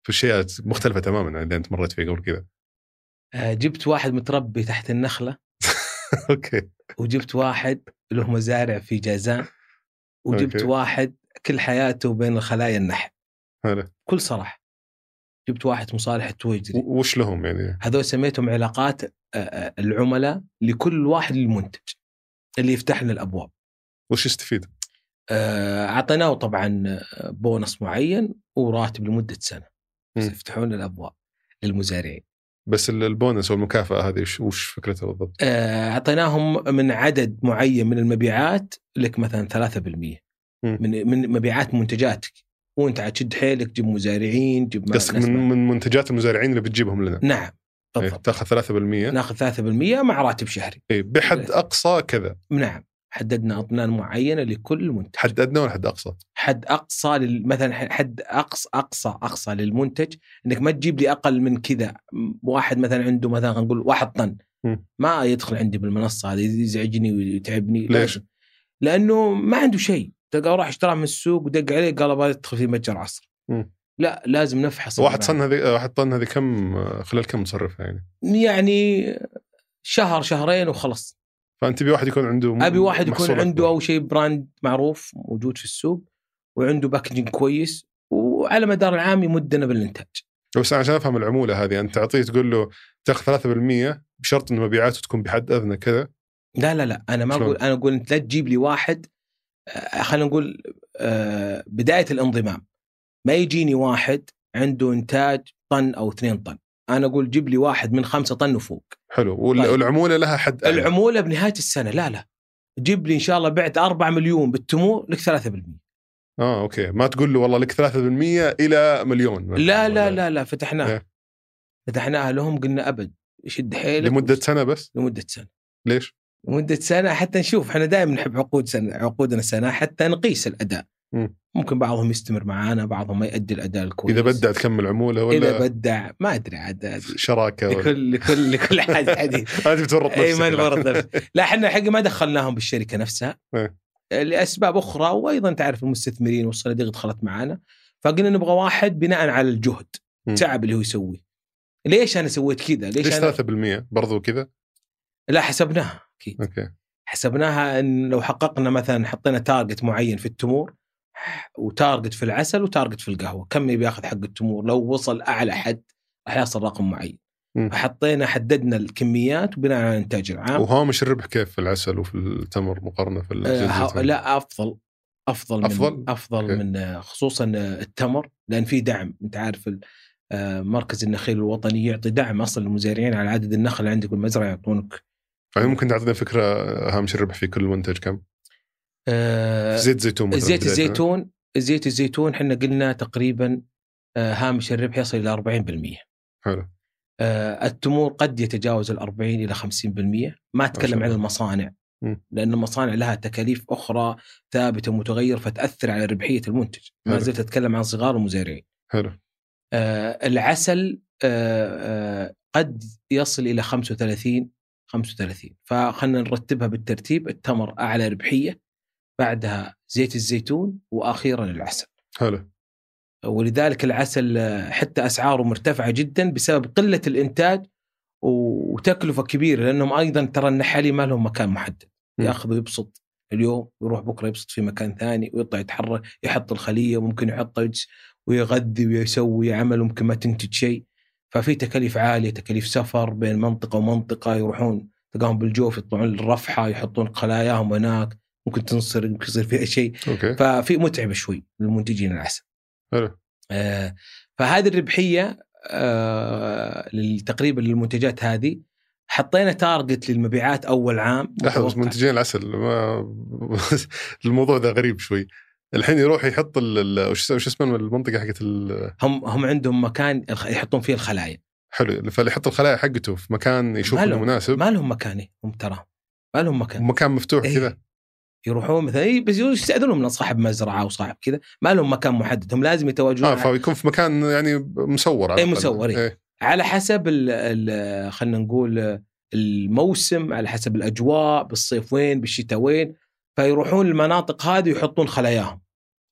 في اشياء مختلفة تماما عن اللي أنت مريت فيه قبل كذا. آه، جبت واحد متربي تحت النخلة okay وجبت واحد له مزارع في جازان وجبت okay. واحد كل حياته بين الخلايا النحل هلا بكل صراحة. جبت واحد مصالح التويجري وش لهم يعني؟ هذول سميتهم علاقات آه، آه، العملاء لكل واحد للمنتج اللي يفتح لنا الأبواب. وش يستفيد؟ آه، أعطيناه طبعا بونص معين وراتب لمدة سنة بس. يفتحون الأبواب للمزارعين بس ال- البونس والمكافأة هذه وش- فكرتها بالضبط؟ أعطيناهم من عدد معين من المبيعات لك مثلا 3% مم. من من مبيعات منتجاتك وانت عاد تشد حيلك تجيب مزارعين تجيب قصدك من من منتجات المزارعين اللي بتجيبهم لنا؟ نعم إيه، بالضبط. تاخذ 3% ناخذ 3% مع راتب شهري. إيه بحد أقصى كذا. نعم حددنا أطنان معينة لكل منتج. حد ادنى ولا حد أقصى؟ حد أقصى لل... مثلا حد اقصى اقصى أقصى للمنتج إنك ما تجيب لي أقل من كذا. واحد مثلا عنده مثلا خلينا نقول واحد طن. ما يدخل عندي بالمنصة هذه يزعجني ويتعبني. ليش؟ لأنه ما عنده شيء. تلقاه راح اشتراه من السوق ودق عليه قال أبغى أدخل في متجر عصر. لا لازم نفحص واحد. طن هذه واحد طن هذه كم خلال كم تصرفها يعني؟ يعني شهر شهرين وخلص فأنت تبي واحد يكون عنده أبي واحد يكون عنده. أول شيء براند معروف موجود في السوق وعنده باكجينج كويس وعلى مدار العام يمدنا بالإنتاج بس عشان أفهم العمولة هذه أنت تعطيه تقول له تاخذ 3% بشرط إن مبيعاته تكون بحد أدنى كذا لا لا لا أنا ما؟ أقول أنا أقول أنت لا تجيب لي واحد خلينا نقول آه، بداية الانضمام. ما يجيني واحد عنده إنتاج طن أو اثنين طن. أنا أقول جيب لي واحد من خمسة طن وفوق. حلو. طيب. والعمولة لها حد أعلى. العمولة بنهاية السنة. لا لا. جيب لي إن شاء الله بعت 4 مليون بالتمور لك 3% آه أوكي. ما تقول له والله لك 3% إلى مليون لا لا لا لا. فتحناها. إيه. فتحناها لهم قلنا أبد شد حيلك لمدة سنة بس؟ لمدة سنة. ليش؟ لمدة سنة حتى نشوف إحنا دائما نحب عقود سنه عقودنا سنة حتى نقيس الأداء مم. ممكن بعضهم يستمر معانا بعضهم ما يؤدي الأداء الكويس إذا بدع تكمل عموله ولا إذا بدع ما أدري عاد هذه. شراكة لكل لكل لكل حد حديث انت بتورط إي ما لا. نورط. لا إحنا حق ما دخلناهم بالشركة نفسها إيه. لأسباب أخرى وأيضا تعرف المستثمرين والصناديق دخلت معانا فقلنا نبغى واحد بناء على الجهد مم. تعب اللي هو يسويه ليش أنا سويت كذا؟ ليش, ليش أنا 3% برضو كذا؟ لا حسبناها أكيد okay حسبناها إن لو حققنا مثلا حطينا target معين في التمور و target في العسل و target في القهوة كم يبي ياخذ حق التمور لو وصل أعلى حد راح يصل رقم معين. فحطينا حددنا الكميات وبناء على الإنتاج العام وهامش الربح كيف في العسل وفي التمر مقارنة في آه،؟ لا أفضل أفضل من أفضل؟ أفضل. من آه، خصوصا آه، التمر لأن في دعم أنت عارف آه، مركز النخيل الوطني يعطي دعم أصلا للمزارعين على عدد النخل اللي عندك بالمزرعه يعطونك فممكن تعطينا فكرة هامش الربح في كل منتج كم؟ آه، في زيت زيتون مثلا زيت. الزيتون زيت الزيتون إحنا قلنا تقريبا آه، هامش الربح يصل إلى 40% حلو آه، التمور قد يتجاوز ال 40 إلى 50% ما أتكلم عن. المصانع مم. لأن المصانع لها تكاليف أخرى ثابتة متغير فتأثر على ربحية المنتج ما حلو. زلت أتكلم عن صغار المزارعين حلو آه، العسل آه، آه، قد يصل إلى 35 35 فخلنا نرتبها بالترتيب. التمر أعلى ربحية بعدها زيت الزيتون وأخيرا العسل. حلو. ولذلك العسل حتى أسعاره مرتفعة جدا بسبب قلة الإنتاج وتكلفة كبيرة لأنهم أيضا ترى النحالين ما لهم مكان محدد. ياخذ ويبسط اليوم ويروح بكرة يبسط في مكان ثاني ويطلع يتحرك يحط الخلية وممكن يحط ويغذي ويسوي عمل وممكن ما تنتج شيء. ففي تكاليف عالية تكاليف سفر بين منطقة ومنطقة يروحون تلقاهم بالجوف يطلعون الرفحه يحطون خلاياهم هناك ممكن تنصر ممكن يصير فيها شيء. okay. ففي متعبه شوي للمنتجين العسل حلو. آه، فهذه الربحية آه، تقريبا للمنتجات هذه. حطينا target للمبيعات أول عام. لحظه. منتجين العسل ما الموضوع ده غريب شوي. الحين يروح يحط وش اسمه المنطقة حقت ال- هم هم عندهم مكان يحطون فيه الخلايا حلو فيحط الخلايا حقته في مكان يشوف إنه مناسب ما لهم مكان إيه، هم تراهم ما لهم مكان مكان مفتوح إيه. كذا يروحون مثلا إيه، بس يستاذنون من صاحب مزرعة أو صاحب كذا ما لهم مكان محدد هم لازم يتواجدون آه فيكون في مكان يعني مسور على الأقل. مسور، إيه. إيه. على حسب خلينا نقول الموسم على حسب الأجواء بالصيف وين بالشتاء وين فيروحون المناطق هذه ويحطون خلاياهم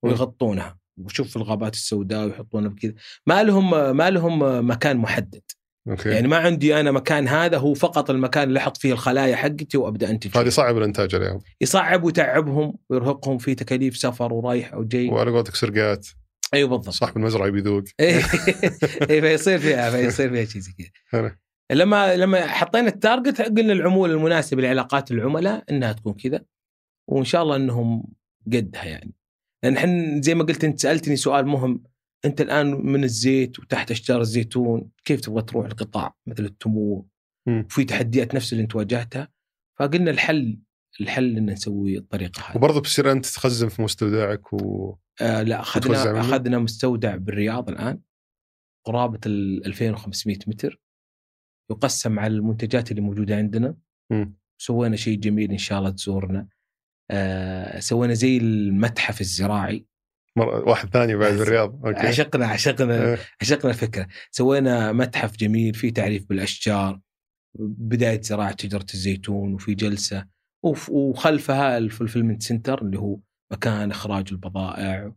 ويغطونها. وشوف في الغابات السوداء ويحطونها بكذا ما لهم ما لهم مكان محدد. okay. يعني ما عندي أنا مكان هذا هو فقط المكان اللي أحط فيه الخلايا حقتي وأبدأ أنتج. هذه صعب الإنتاج عليهم يصعب ويتعبهم ويرهقهم في تكاليف سفر ورايح أو جاي. وعلى قولتك سرقات. أيوه بالضبط. صاحب المزرعة بيذوق إيه، فيصير فيها فيصير فيها شيء زي كذا. لما لما حطينا ال target قلنا العموله المناسبه لعلاقات العملاء إنها تكون كذا. وإن شاء الله إنهم قدها يعني. لأن إحنا زي ما قلت أنت سألتني سؤال مهم. أنت الآن من الزيت وتحت أشجار الزيتون كيف تبغى تروح القطاع مثل التمور. وفي تحديات نفس اللي أنت واجهتها؟ فقلنا الحل الحل ان نسوي الطريقة هذه. وبرضه بتصير أنت تخزن في مستودعك و آه لا أخذنا منه؟ أخذنا مستودع بالرياض الآن. قرابة ال 2500 متر. يقسم على المنتجات اللي موجودة عندنا. مم. سوينا شيء جميل إن شاء الله تزورنا. آه سوينا زي المتحف الزراعي. واحد ثاني بعد بس. بالرياض okay عشقنا عشقنا إيه. عشقنا الفكرة سوينا متحف جميل فيه تعريف بالأشجار بداية زراعة شجرة الزيتون وفي جلسة وخلفها ال fulfillment center اللي هو مكان إخراج البضائع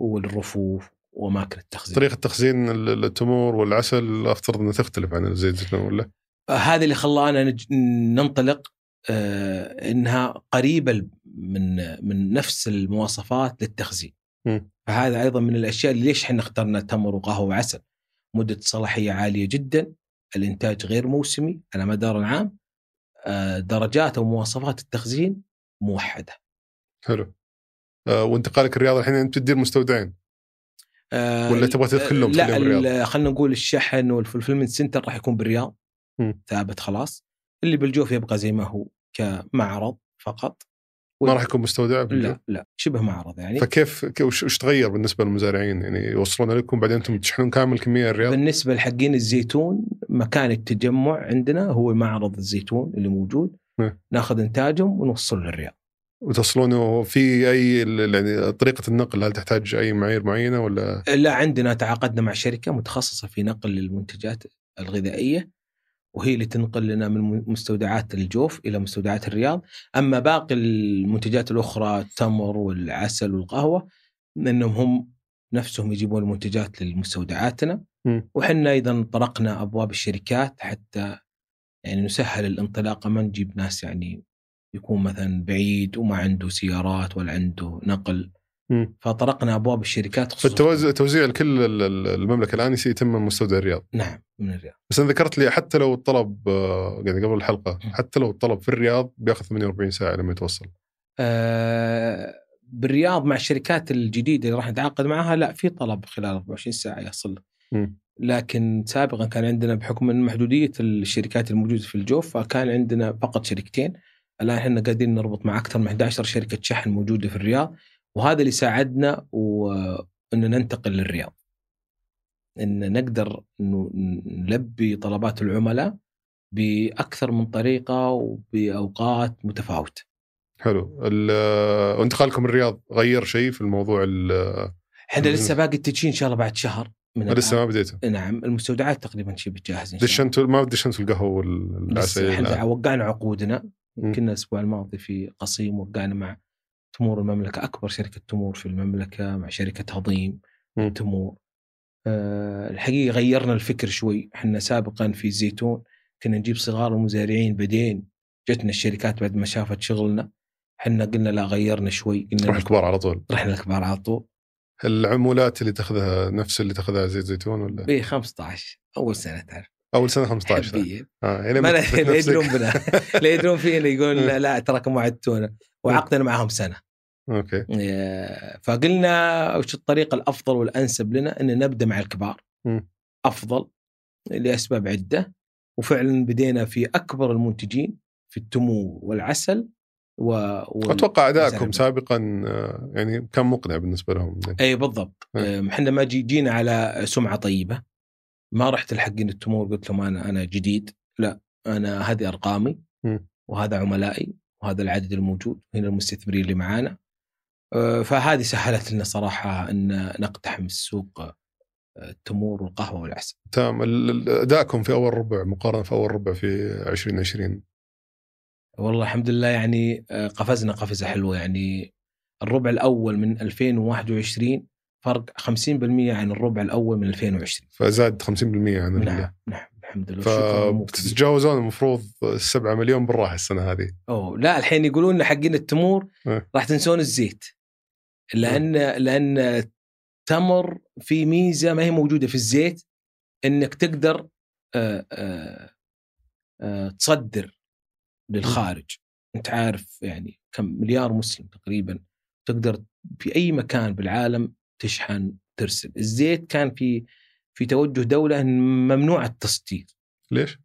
والرفوف وأماكن التخزين طريقة تخزين ال- التمور والعسل أفترض إنها تختلف عن الزيت الزيتون ولا؟ هذا اللي خلانا. ننطلق آه، إنها قريبة من من نفس المواصفات للتخزين. فهذا أيضا من الأشياء اللي ليش إحنا اخترنا تمر وقهوة وعسل. مدة صلاحية عالية جدا، الإنتاج غير موسمي على مدار العام. آه، درجات أو مواصفات التخزين موحدة. حلو آه وانتقالك الرياض الحين أنت تدير مستودعين آه، ولا تبغى تدخل كلهم لا خلينا نقول الشحن والفولفلمنت سنتر راح يكون بالرياض. ثابت خلاص اللي بالجوف يبقى زي ما هو كمعرض فقط ما راح يكون مستودع؟ لا لا شبه معرض يعني. فكيف وش تغير بالنسبة للمزارعين؟ يعني يوصلون لكم بعدين أنتم تشحنون كامل كمية الرياض؟ بالنسبة لحقين الزيتون مكان التجمع عندنا هو معرض الزيتون اللي موجود. نعم. ناخذ إنتاجهم ونوصل للرياض. وتصلونه في أي يعني طريقة النقل؟ هل تحتاج أي معايير معينة ولا؟ لا عندنا تعاقدنا مع شركة متخصصة في نقل المنتجات الغذائية. وهي اللي تنقل لنا من مستودعات الجوف إلى مستودعات الرياض، أما باقي المنتجات الأخرى التمر والعسل والقهوة إنهم هم نفسهم يجيبون المنتجات لمستودعاتنا. وحنا أيضا طرقنا أبواب الشركات حتى يعني نسهل الانطلاقه ما نجيب ناس يعني يكون مثلا بعيد وما عنده سيارات ولا عنده نقل. مم. فطرقنا أبواب الشركات خصوصا. فالتوزيع توزيع لكل ال- ال- المملكة الآن يتم من مستودع الرياض. نعم من الرياض. بس أنا ذكرت لي حتى لو الطلب آه، يعني قبل الحلقة مم. حتى لو الطلب في الرياض بياخذ 48 ساعة لما يتوصل. آه، بالرياض مع الشركات الجديدة اللي راح نتعاقد معها لا في طلب خلال 24 ساعة يصل. مم. لكن سابقا كان عندنا بحكم من محدودية الشركات الموجودة في الجوف فكان عندنا فقط شركتين. الآن إحنا قاعدين نربط مع أكثر من 11 شركة شحن موجودة في الرياض. وهذا اللي ساعدنا وان ننتقل للرياض إن نقدر إنه نلبي طلبات العملاء بأكثر من طريقة وبأوقات متفاوتة حلو ال- آه، وانتقالكم الرياض غير شيء في الموضوع ال- إحنا لسه باقي التجهيز إن شاء الله بعد شهر من لسه. ما بديته نعم المستودعات تقريبا شبه جاهزه إن شاء الله. دشنتوا ما دشنتوا القهوة والعسل إحنا. وقعنا عقودنا. كنا الأسبوع الماضي في قصيم وقعنا مع تمور المملكة أكبر شركة تمور في المملكة مع شركة هضيم مم. تمور. أه الحقيقة غيرنا الفكر شوي. إحنا سابقا في الزيتون كنا نجيب صغار المزارعين بعدين جتنا الشركات بعد ما شافت شغلنا. إحنا قلنا لا غيرنا شوي قلنا روح الكبار على طول. رحنا الكبار على طول. العمولات اللي تاخذها نفس اللي تاخذها زيت زيتون ولا؟ ب 15 أول سنة تعرف. أول سنة 15 حبية. آه يعني ما لا. يدرون بنا. لا يدرون فينا يقول لا, لا تراكم وعدتونا وعقدنا معهم سنة. okay. إيه، فقلنا وش الطريقة الأفضل والأنسب لنا؟ إن نبدأ مع الكبار. مم. أفضل لأسباب عدة. وفعلا بدينا في أكبر المنتجين في التمور والعسل و... وال- أتوقع أدائكم. سابقا آه، يعني كان مقنع بالنسبة لهم. اي بالضبط. مم. إحنا ما جي جينا على سمعة طيبة. ما رحت لحقين التمور قلت لهم أنا أنا جديد. لا أنا هذه أرقامي. مم. وهذا عملائي. وهذا العدد الموجود. هنا المستثمرين اللي معانا. آه، فهذه سهلت لنا صراحة أن نقتحم السوق آه، التمور والقهوة والعسل. تمام. أدائكم في أول ربع مقارنة في أول ربع في 2020 والله الحمد لله يعني آه، قفزنا قفزة حلوة يعني. الربع الأول من 2021 فرق 50% عن الربع الأول من 2020 فزاد 50% عن نعم نعم الحمد لله. فتتجاوزون المفروض 7 مليون بالراحة السنة هذه. أوه لا الحين يقولون حقين التمور إيه. راح تنسون الزيت. لأن لأن التمر في ميزة ما هي موجودة في الزيت إنك تقدر تصدر للخارج. أنت عارف يعني كم مليار مسلم تقريبا تقدر في أي مكان بالعالم تشحن ترسل. الزيت كان في في توجه دولة ممنوع التصدير. ليش؟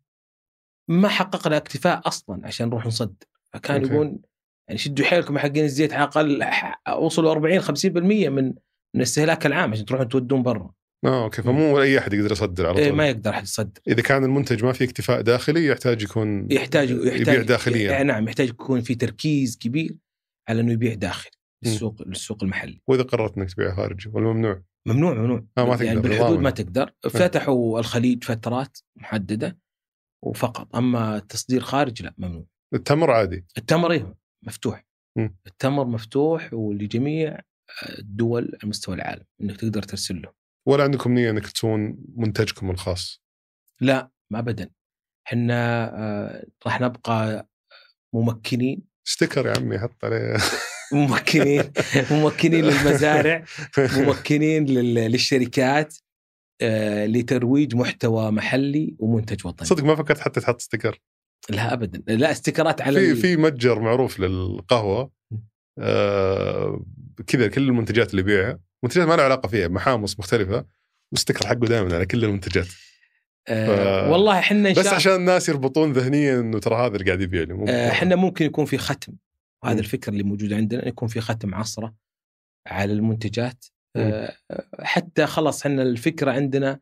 ما حققنا اكتفاء أصلا عشان نروح نصدر. فكان. يقول يعني شدوا حيلكم حقين الزيت على الأقل وصلوا 40 50% من من استهلاك العام عشان تروحون تودون برا. آه أوكي فمو أي أحد يقدر يصدر على إيه طول. ما يقدر أحد يصدر. إذا كان المنتج ما فيه اكتفاء داخلي يحتاج يكون يحتاج يحتاج يبيع داخليا. إيه نعم يحتاج يكون في تركيز كبير على إنه يبيع داخلي. للسوق للسوق المحلي. وإذا قررت إنك تبيع خارجي ولا ممنوع ممنوع. ممنوع آه، ما تقدر، يعني بالحدود. ما تقدر. فتحوا الخليج فترات محددة وفقط. أما التصدير خارج لا ممنوع. التمر عادي. التمر إيه؟ مفتوح. مم. التمر مفتوح ولجميع الدول على مستوى العالم إنك تقدر ترسل له. ولا عندكم نية إنك تسوون منتجكم الخاص؟ لا ما ابدا. إحنا آه، راح نبقى ممكنين. sticker يا عمي حط عليه. ممكنين ممكنين للمزارع ممكنين لل- للشركات آه، لترويج محتوى محلي ومنتج وطني. صدق ما فكرت حتى تحط sticker. لا ابدا. لا استيكرات على في في متجر معروف للقهوة آه كذا كل المنتجات اللي يبيعها. منتجات ما لها علاقة فيها محامص مختلفة وال sticker حقه دائما على كل المنتجات. آه ف- والله إحنا بس عشان الناس يربطون ذهنيا إنه ترى هذا اللي قاعد يبيع لي آه، إحنا ممكن يكون في ختم. وهذا. الفكر اللي موجود عندنا يكون في ختم عصرة على المنتجات. آه، حتى خلاص إحنا الفكرة عندنا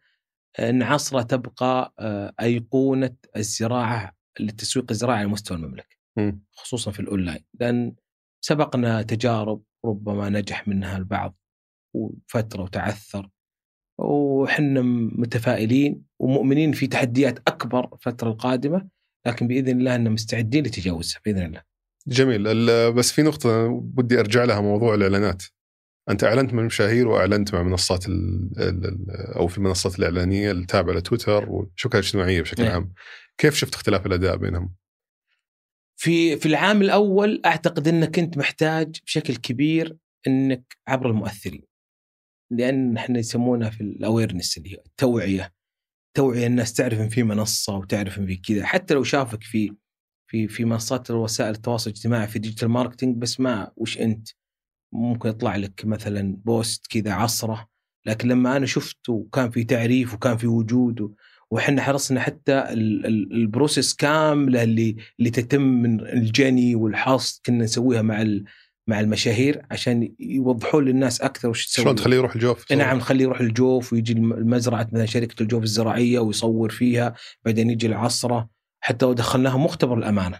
إن عصرة تبقى آه، أيقونة الزراعة للتسويق الزراعي على مستوى المملكة مم. خصوصا في الأونلاين لأن سبقنا تجارب ربما نجح منها البعض وفترة وتعثر وحنا متفائلين ومؤمنين في تحديات أكبر الفترة القادمة لكن بإذن الله ان مستعدين لتجاوزها بإذن الله. جميل بس في نقطة بدي أرجع لها موضوع الإعلانات أنت أعلنت مع المشاهير وأعلنت مع منصات ال ال ال أو في المنصات الإعلانية التابعة لتويتر والشبكات الاجتماعية بشكل نعم. عام كيف شفت اختلاف الأداء بينهم؟ في في العام الأول أعتقد إنك كنت محتاج بشكل كبير إنك عبر المؤثرين. لأن إحنا يسمونها في ال awareness اللي هي التوعية. توعية الناس تعرف إن في منصة وتعرف إن في كذا حتى لو شافك في في في منصات وسائل التواصل الاجتماعي في digital marketing بس ما وش أنت ممكن يطلع لك مثلا بوست كذا عصرة لكن لما أنا شفت وكان في تعريف وكان في وجود وحنا حرصنا حتى ال- ال- ال process كاملة اللي اللي تتم من الجني والحصد كنا نسويها مع ال- مع المشاهير عشان يوضحون للناس أكثر وش تسوي. شلون تخليه يروح الجوف؟ نعم نخليه يروح الجوف ويجي الم- المزرعة مثلا شركة الجوف الزراعية ويصور فيها بعدين يجي العصرة. حتى ودخلناهم مختبر الأمانة.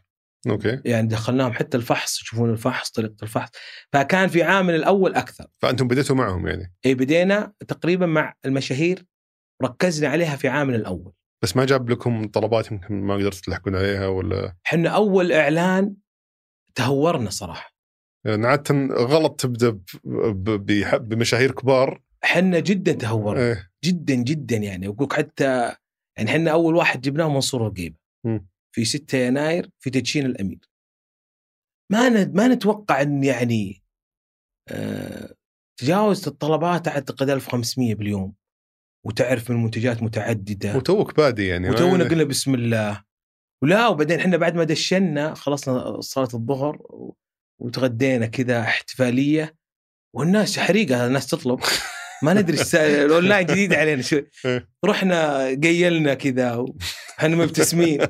أوكي. يعني دخلناهم حتى الفحص يشوفون الفحص طريقة الفحص. فكان في عامل الأول أكثر. فأنتم بديتوا معهم يعني؟ اي بدينا تقريبا مع المشاهير ركزنا عليها في عامل الأول. بس ما جاب لكم طلبات يمكن ما قدرتوا تلحقون عليها ولا؟ إحنا أول إعلان تهورنا صراحة. يعني عادة غلط تبدأ ب- ب- بح- بمشاهير كبار. إحنا جدا تهورنا. إيه. جدا جدا يعني. أقول حتى يعني إحنا أول واحد جبناه منصور مم. في 6 يناير في تدشين الأمير. ما ما نتوقع إن يعني آه تجاوزت الطلبات أعتقد 1500 باليوم. وتعرف من منتجات متعددة. وتوك بادي يعني. وتونا قلنا بسم الله. ولا وبعدين إحنا بعد ما دشنا خلصنا صلاة الظهر وتغدينا كذا احتفالية. والناس حريقة الناس تطلب. ما ندري الأونلاين جديد علينا. شو إيه. رحنا قيلنا كذا وحنا مبتسمين.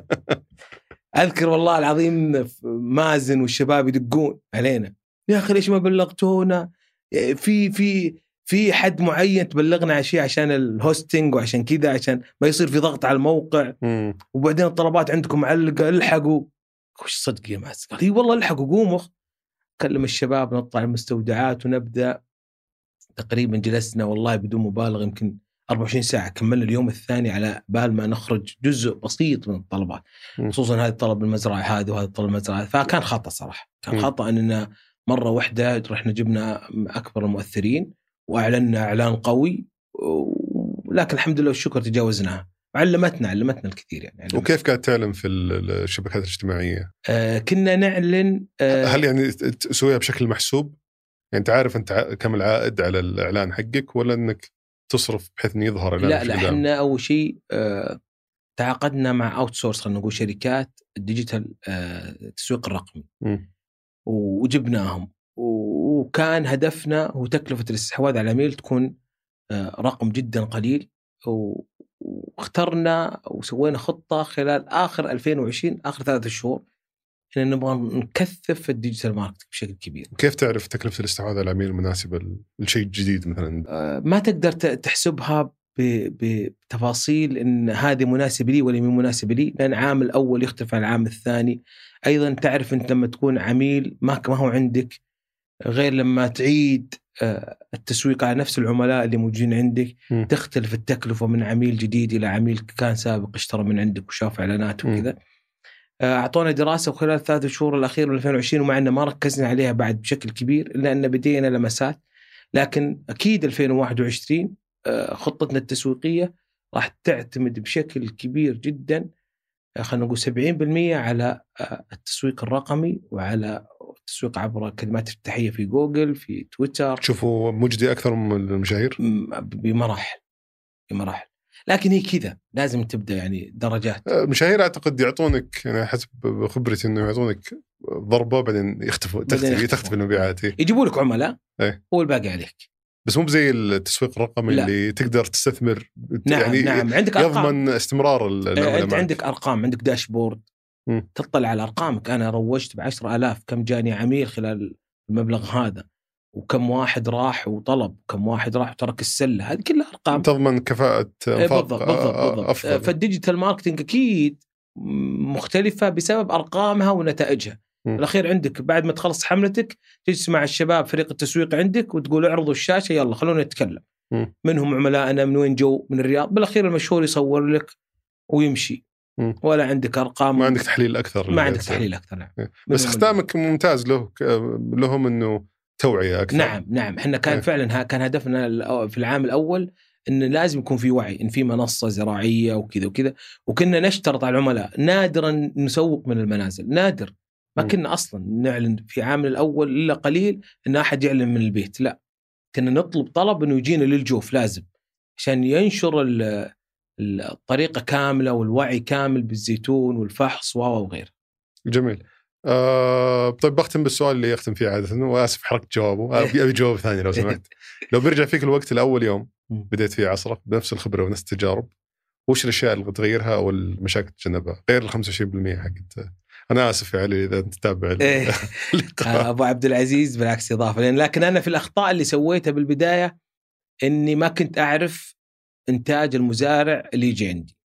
أذكر والله العظيم مازن والشباب يدقون علينا. يا أخي ليش ما بلغتونا؟ في في في حد معين تبلغنا على شيء عشان ال hosting وعشان كذا عشان ما يصير في ضغط على الموقع؟ مم. وبعدين الطلبات عندكم معلقة الحقوا. وش صدق يا ماس قال إي والله الحقوا قوموا. كلم الشباب نطلع المستودعات ونبدأ. تقريبا جلسنا والله بدون مبالغة يمكن 24 ساعة كملنا اليوم الثاني على بال ما نخرج جزء بسيط من الطلبات. خصوصا هذا الطلب المزرعة هذه وهذا الطلب المزرعة. فكان خطأ صراحة كان. خطأ اننا مرة واحدة رحنا جبنا أكبر المؤثرين واعلنا إعلان قوي و- لكن الحمد لله والشكر تجاوزناها علمتنا علمتنا الكثير يعني علمتنا. وكيف قاعد تعلن في ال- الشبكات الاجتماعية؟ آه كنا نعلن آه هل يعني تسويها بشكل محسوب؟ يعني أنت عارف أنت كم العائد على الإعلان حقك ولا إنك تصرف بحيث إنه يظهر لا لا؟ إحنا أول شيء آه تعاقدنا مع outsource خلينا نقول شركات ال digital آه التسويق الرقمي. وجبناهم وكان هدفنا هو تكلفة الاستحواذ على العميل تكون آه رقم جدا قليل واخترنا وسوينا خطة خلال آخر 2020 آخر ثلاثة شهور ان نبغى نكثف ال digital marketing بشكل كبير كيف تعرف تكلفة الاستحواذ على العميل المناسبه للشيء الجديد مثلا؟ آه، ما تقدر تحسبها بتفاصيل إن هذه مناسبة لي ولا مو مناسبة لي لأن عامل اول يختلف عن العام الثاني أيضا تعرف أنت لما تكون عميل ما ما هو عندك غير لما تعيد آه، التسويق على نفس العملاء اللي موجودين عندك مم. تختلف التكلفة من عميل جديد إلى عميل كان سابق اشترى من عندك وشاف إعلانات. وكذا أعطونا دراسة وخلال الثلاث شهور الاخيره من 2020 ومع ان ما ركزنا عليها بعد بشكل كبير الا ان بدينا لمسات. لكن أكيد 2021 آه، خطتنا التسويقية راح تعتمد بشكل كبير جدا خلينا نقول 70% على آه، التسويق الرقمي وعلى التسويق عبر كلمات افتتاحية في جوجل في تويتر. تشوفوا مجدي أكثر من المشاهير؟ بمراحل بمراحل. لكن هي كذا لازم تبدأ يعني درجات المشاهير أعتقد يعطونك يعني حسب خبرتي إنه يعطونك ضربة بعدين يختفوا تختفي. تختفي المبيعات إيه. يجيبوا لك عملاء إيه. والباقي عليك بس مو بزي التسويق الرقمي لا. اللي تقدر تستثمر نعم يعني نعم عندك أرقام يضمن استمرار آه، العملاء أنت. عندك أرقام عندك dashboard. تطلع على أرقامك أنا روجت ب 10000 كم جاني عميل خلال المبلغ هذا وكم واحد راح وطلب كم واحد راح وترك السلة هذه كلها أرقام تضمن كفاءة إيه، إنفاق بالضبط بالضبط, بالضبط. أفضل فال digital marketing أكيد مختلفة بسبب أرقامها ونتائجها مم. بالاخير عندك بعد ما تخلص حملتك تجلس مع الشباب فريق التسويق عندك وتقول اعرضوا الشاشة يلا خلونا نتكلم. منهم عملائنا من وين جو من الرياض بالأخير المشهور يصور لك ويمشي. ولا عندك أرقام ما عندك تحليل أكثر ما عندك. تحليل أكثر نعم إيه. بس ختامك ممتاز له لهم إنه توعية أكثر. نعم نعم. إحنا كان إيه. فعلا ها- كان هدفنا في العام الأول إن لازم يكون في وعي إن في منصة زراعية وكذا وكذا. وكنا نشترط على العملاء نادرا نسوق من المنازل نادر. ما. كنا أصلا نعلن في عام الأول إلا قليل إن أحد يعلن من البيت لا. كنا نطلب طلب إنه يجينا للجوف لازم عشان ينشر ال- ال- الطريقة كاملة والوعي كامل بالزيتون والفحص وغيره. جميل. آه طيب بختم بالسؤال اللي يختم فيه عادة وآسف حرقت جوابه. ابي أبي جواب ثاني لو سمحت. لو بيرجع فيك الوقت الأول يوم. بديت فيه عصرك بنفس الخبرة ونفس التجارب وش الأشياء اللي بتغيرها أو المشاكل تتجنبها غير ال 25% حقت. أنا آسف يا علي إذا أنت تتابع إيه. أبو عبد العزيز بالعكس إضافة. لأن لكن أنا في الأخطاء اللي سويتها بالبداية إني ما كنت أعرف إنتاج المزارع اللي يجي عندي.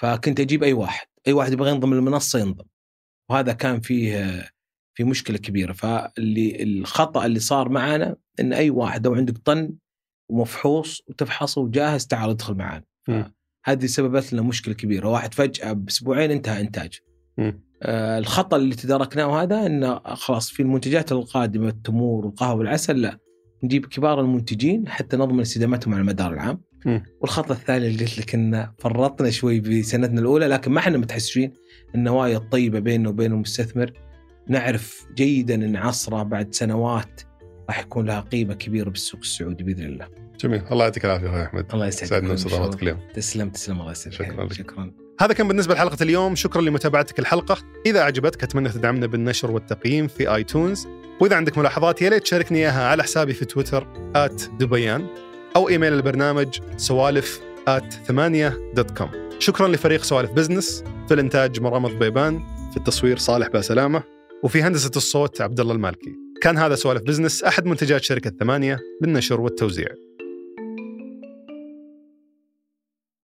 فكنت أجيب أي واحد. أي واحد يبغى ينضم للمنصة ينضم. وهذا كان فيه في مشكلة كبيرة. فاللي الخطأ اللي صار معنا إن أي واحد لو عندك طن ومفحوص وتفحصه وجاهز تعال ادخل معنا. هذه سببت لنا مشكلة كبيرة. واحد فجأة بأسبوعين انتهى إنتاج. آه، الخطأ اللي تداركناه هذا انه خلاص في المنتجات القادمة التمور والقهوة والعسل لا. نجيب كبار المنتجين حتى نضمن استدامتهم على المدار العام. مم. والخطا الثاني اللي قلت لك إنه فرطنا شوي بسنتنا الأولى لكن ما إحنا متحسفين النوايا الطيبه بيننا وبين المستثمر نعرف جيدا إن عصره بعد سنوات راح يكون لها قيمة كبيرة بالسوق السعودي بإذن الله. جميل الله يعطيك العافية أخوي أحمد الله يسعدك. سعدنا باستضافتك اليوم تسلم تسلم الله يسعدك. شكراً لك. شكرا. هذا كان بالنسبة لحلقة اليوم شكرا لمتابعتك الحلقة إذا عجبتك أتمنى تدعمنا بالنشر والتقييم في iTunes وإذا عندك ملاحظات يا ليت تشاركني إياها على حسابي في تويتر دبيان أو إيميل البرنامج سوالف at ثمانية dot com. شكرا لفريق سوالف business في الإنتاج مرام ضبيبان في التصوير صالح باسلامة وفي هندسة الصوت عبد الله المالكي. كان هذا سوالف بزنس أحد منتجات شركة ثمانية للنشر والتوزيع.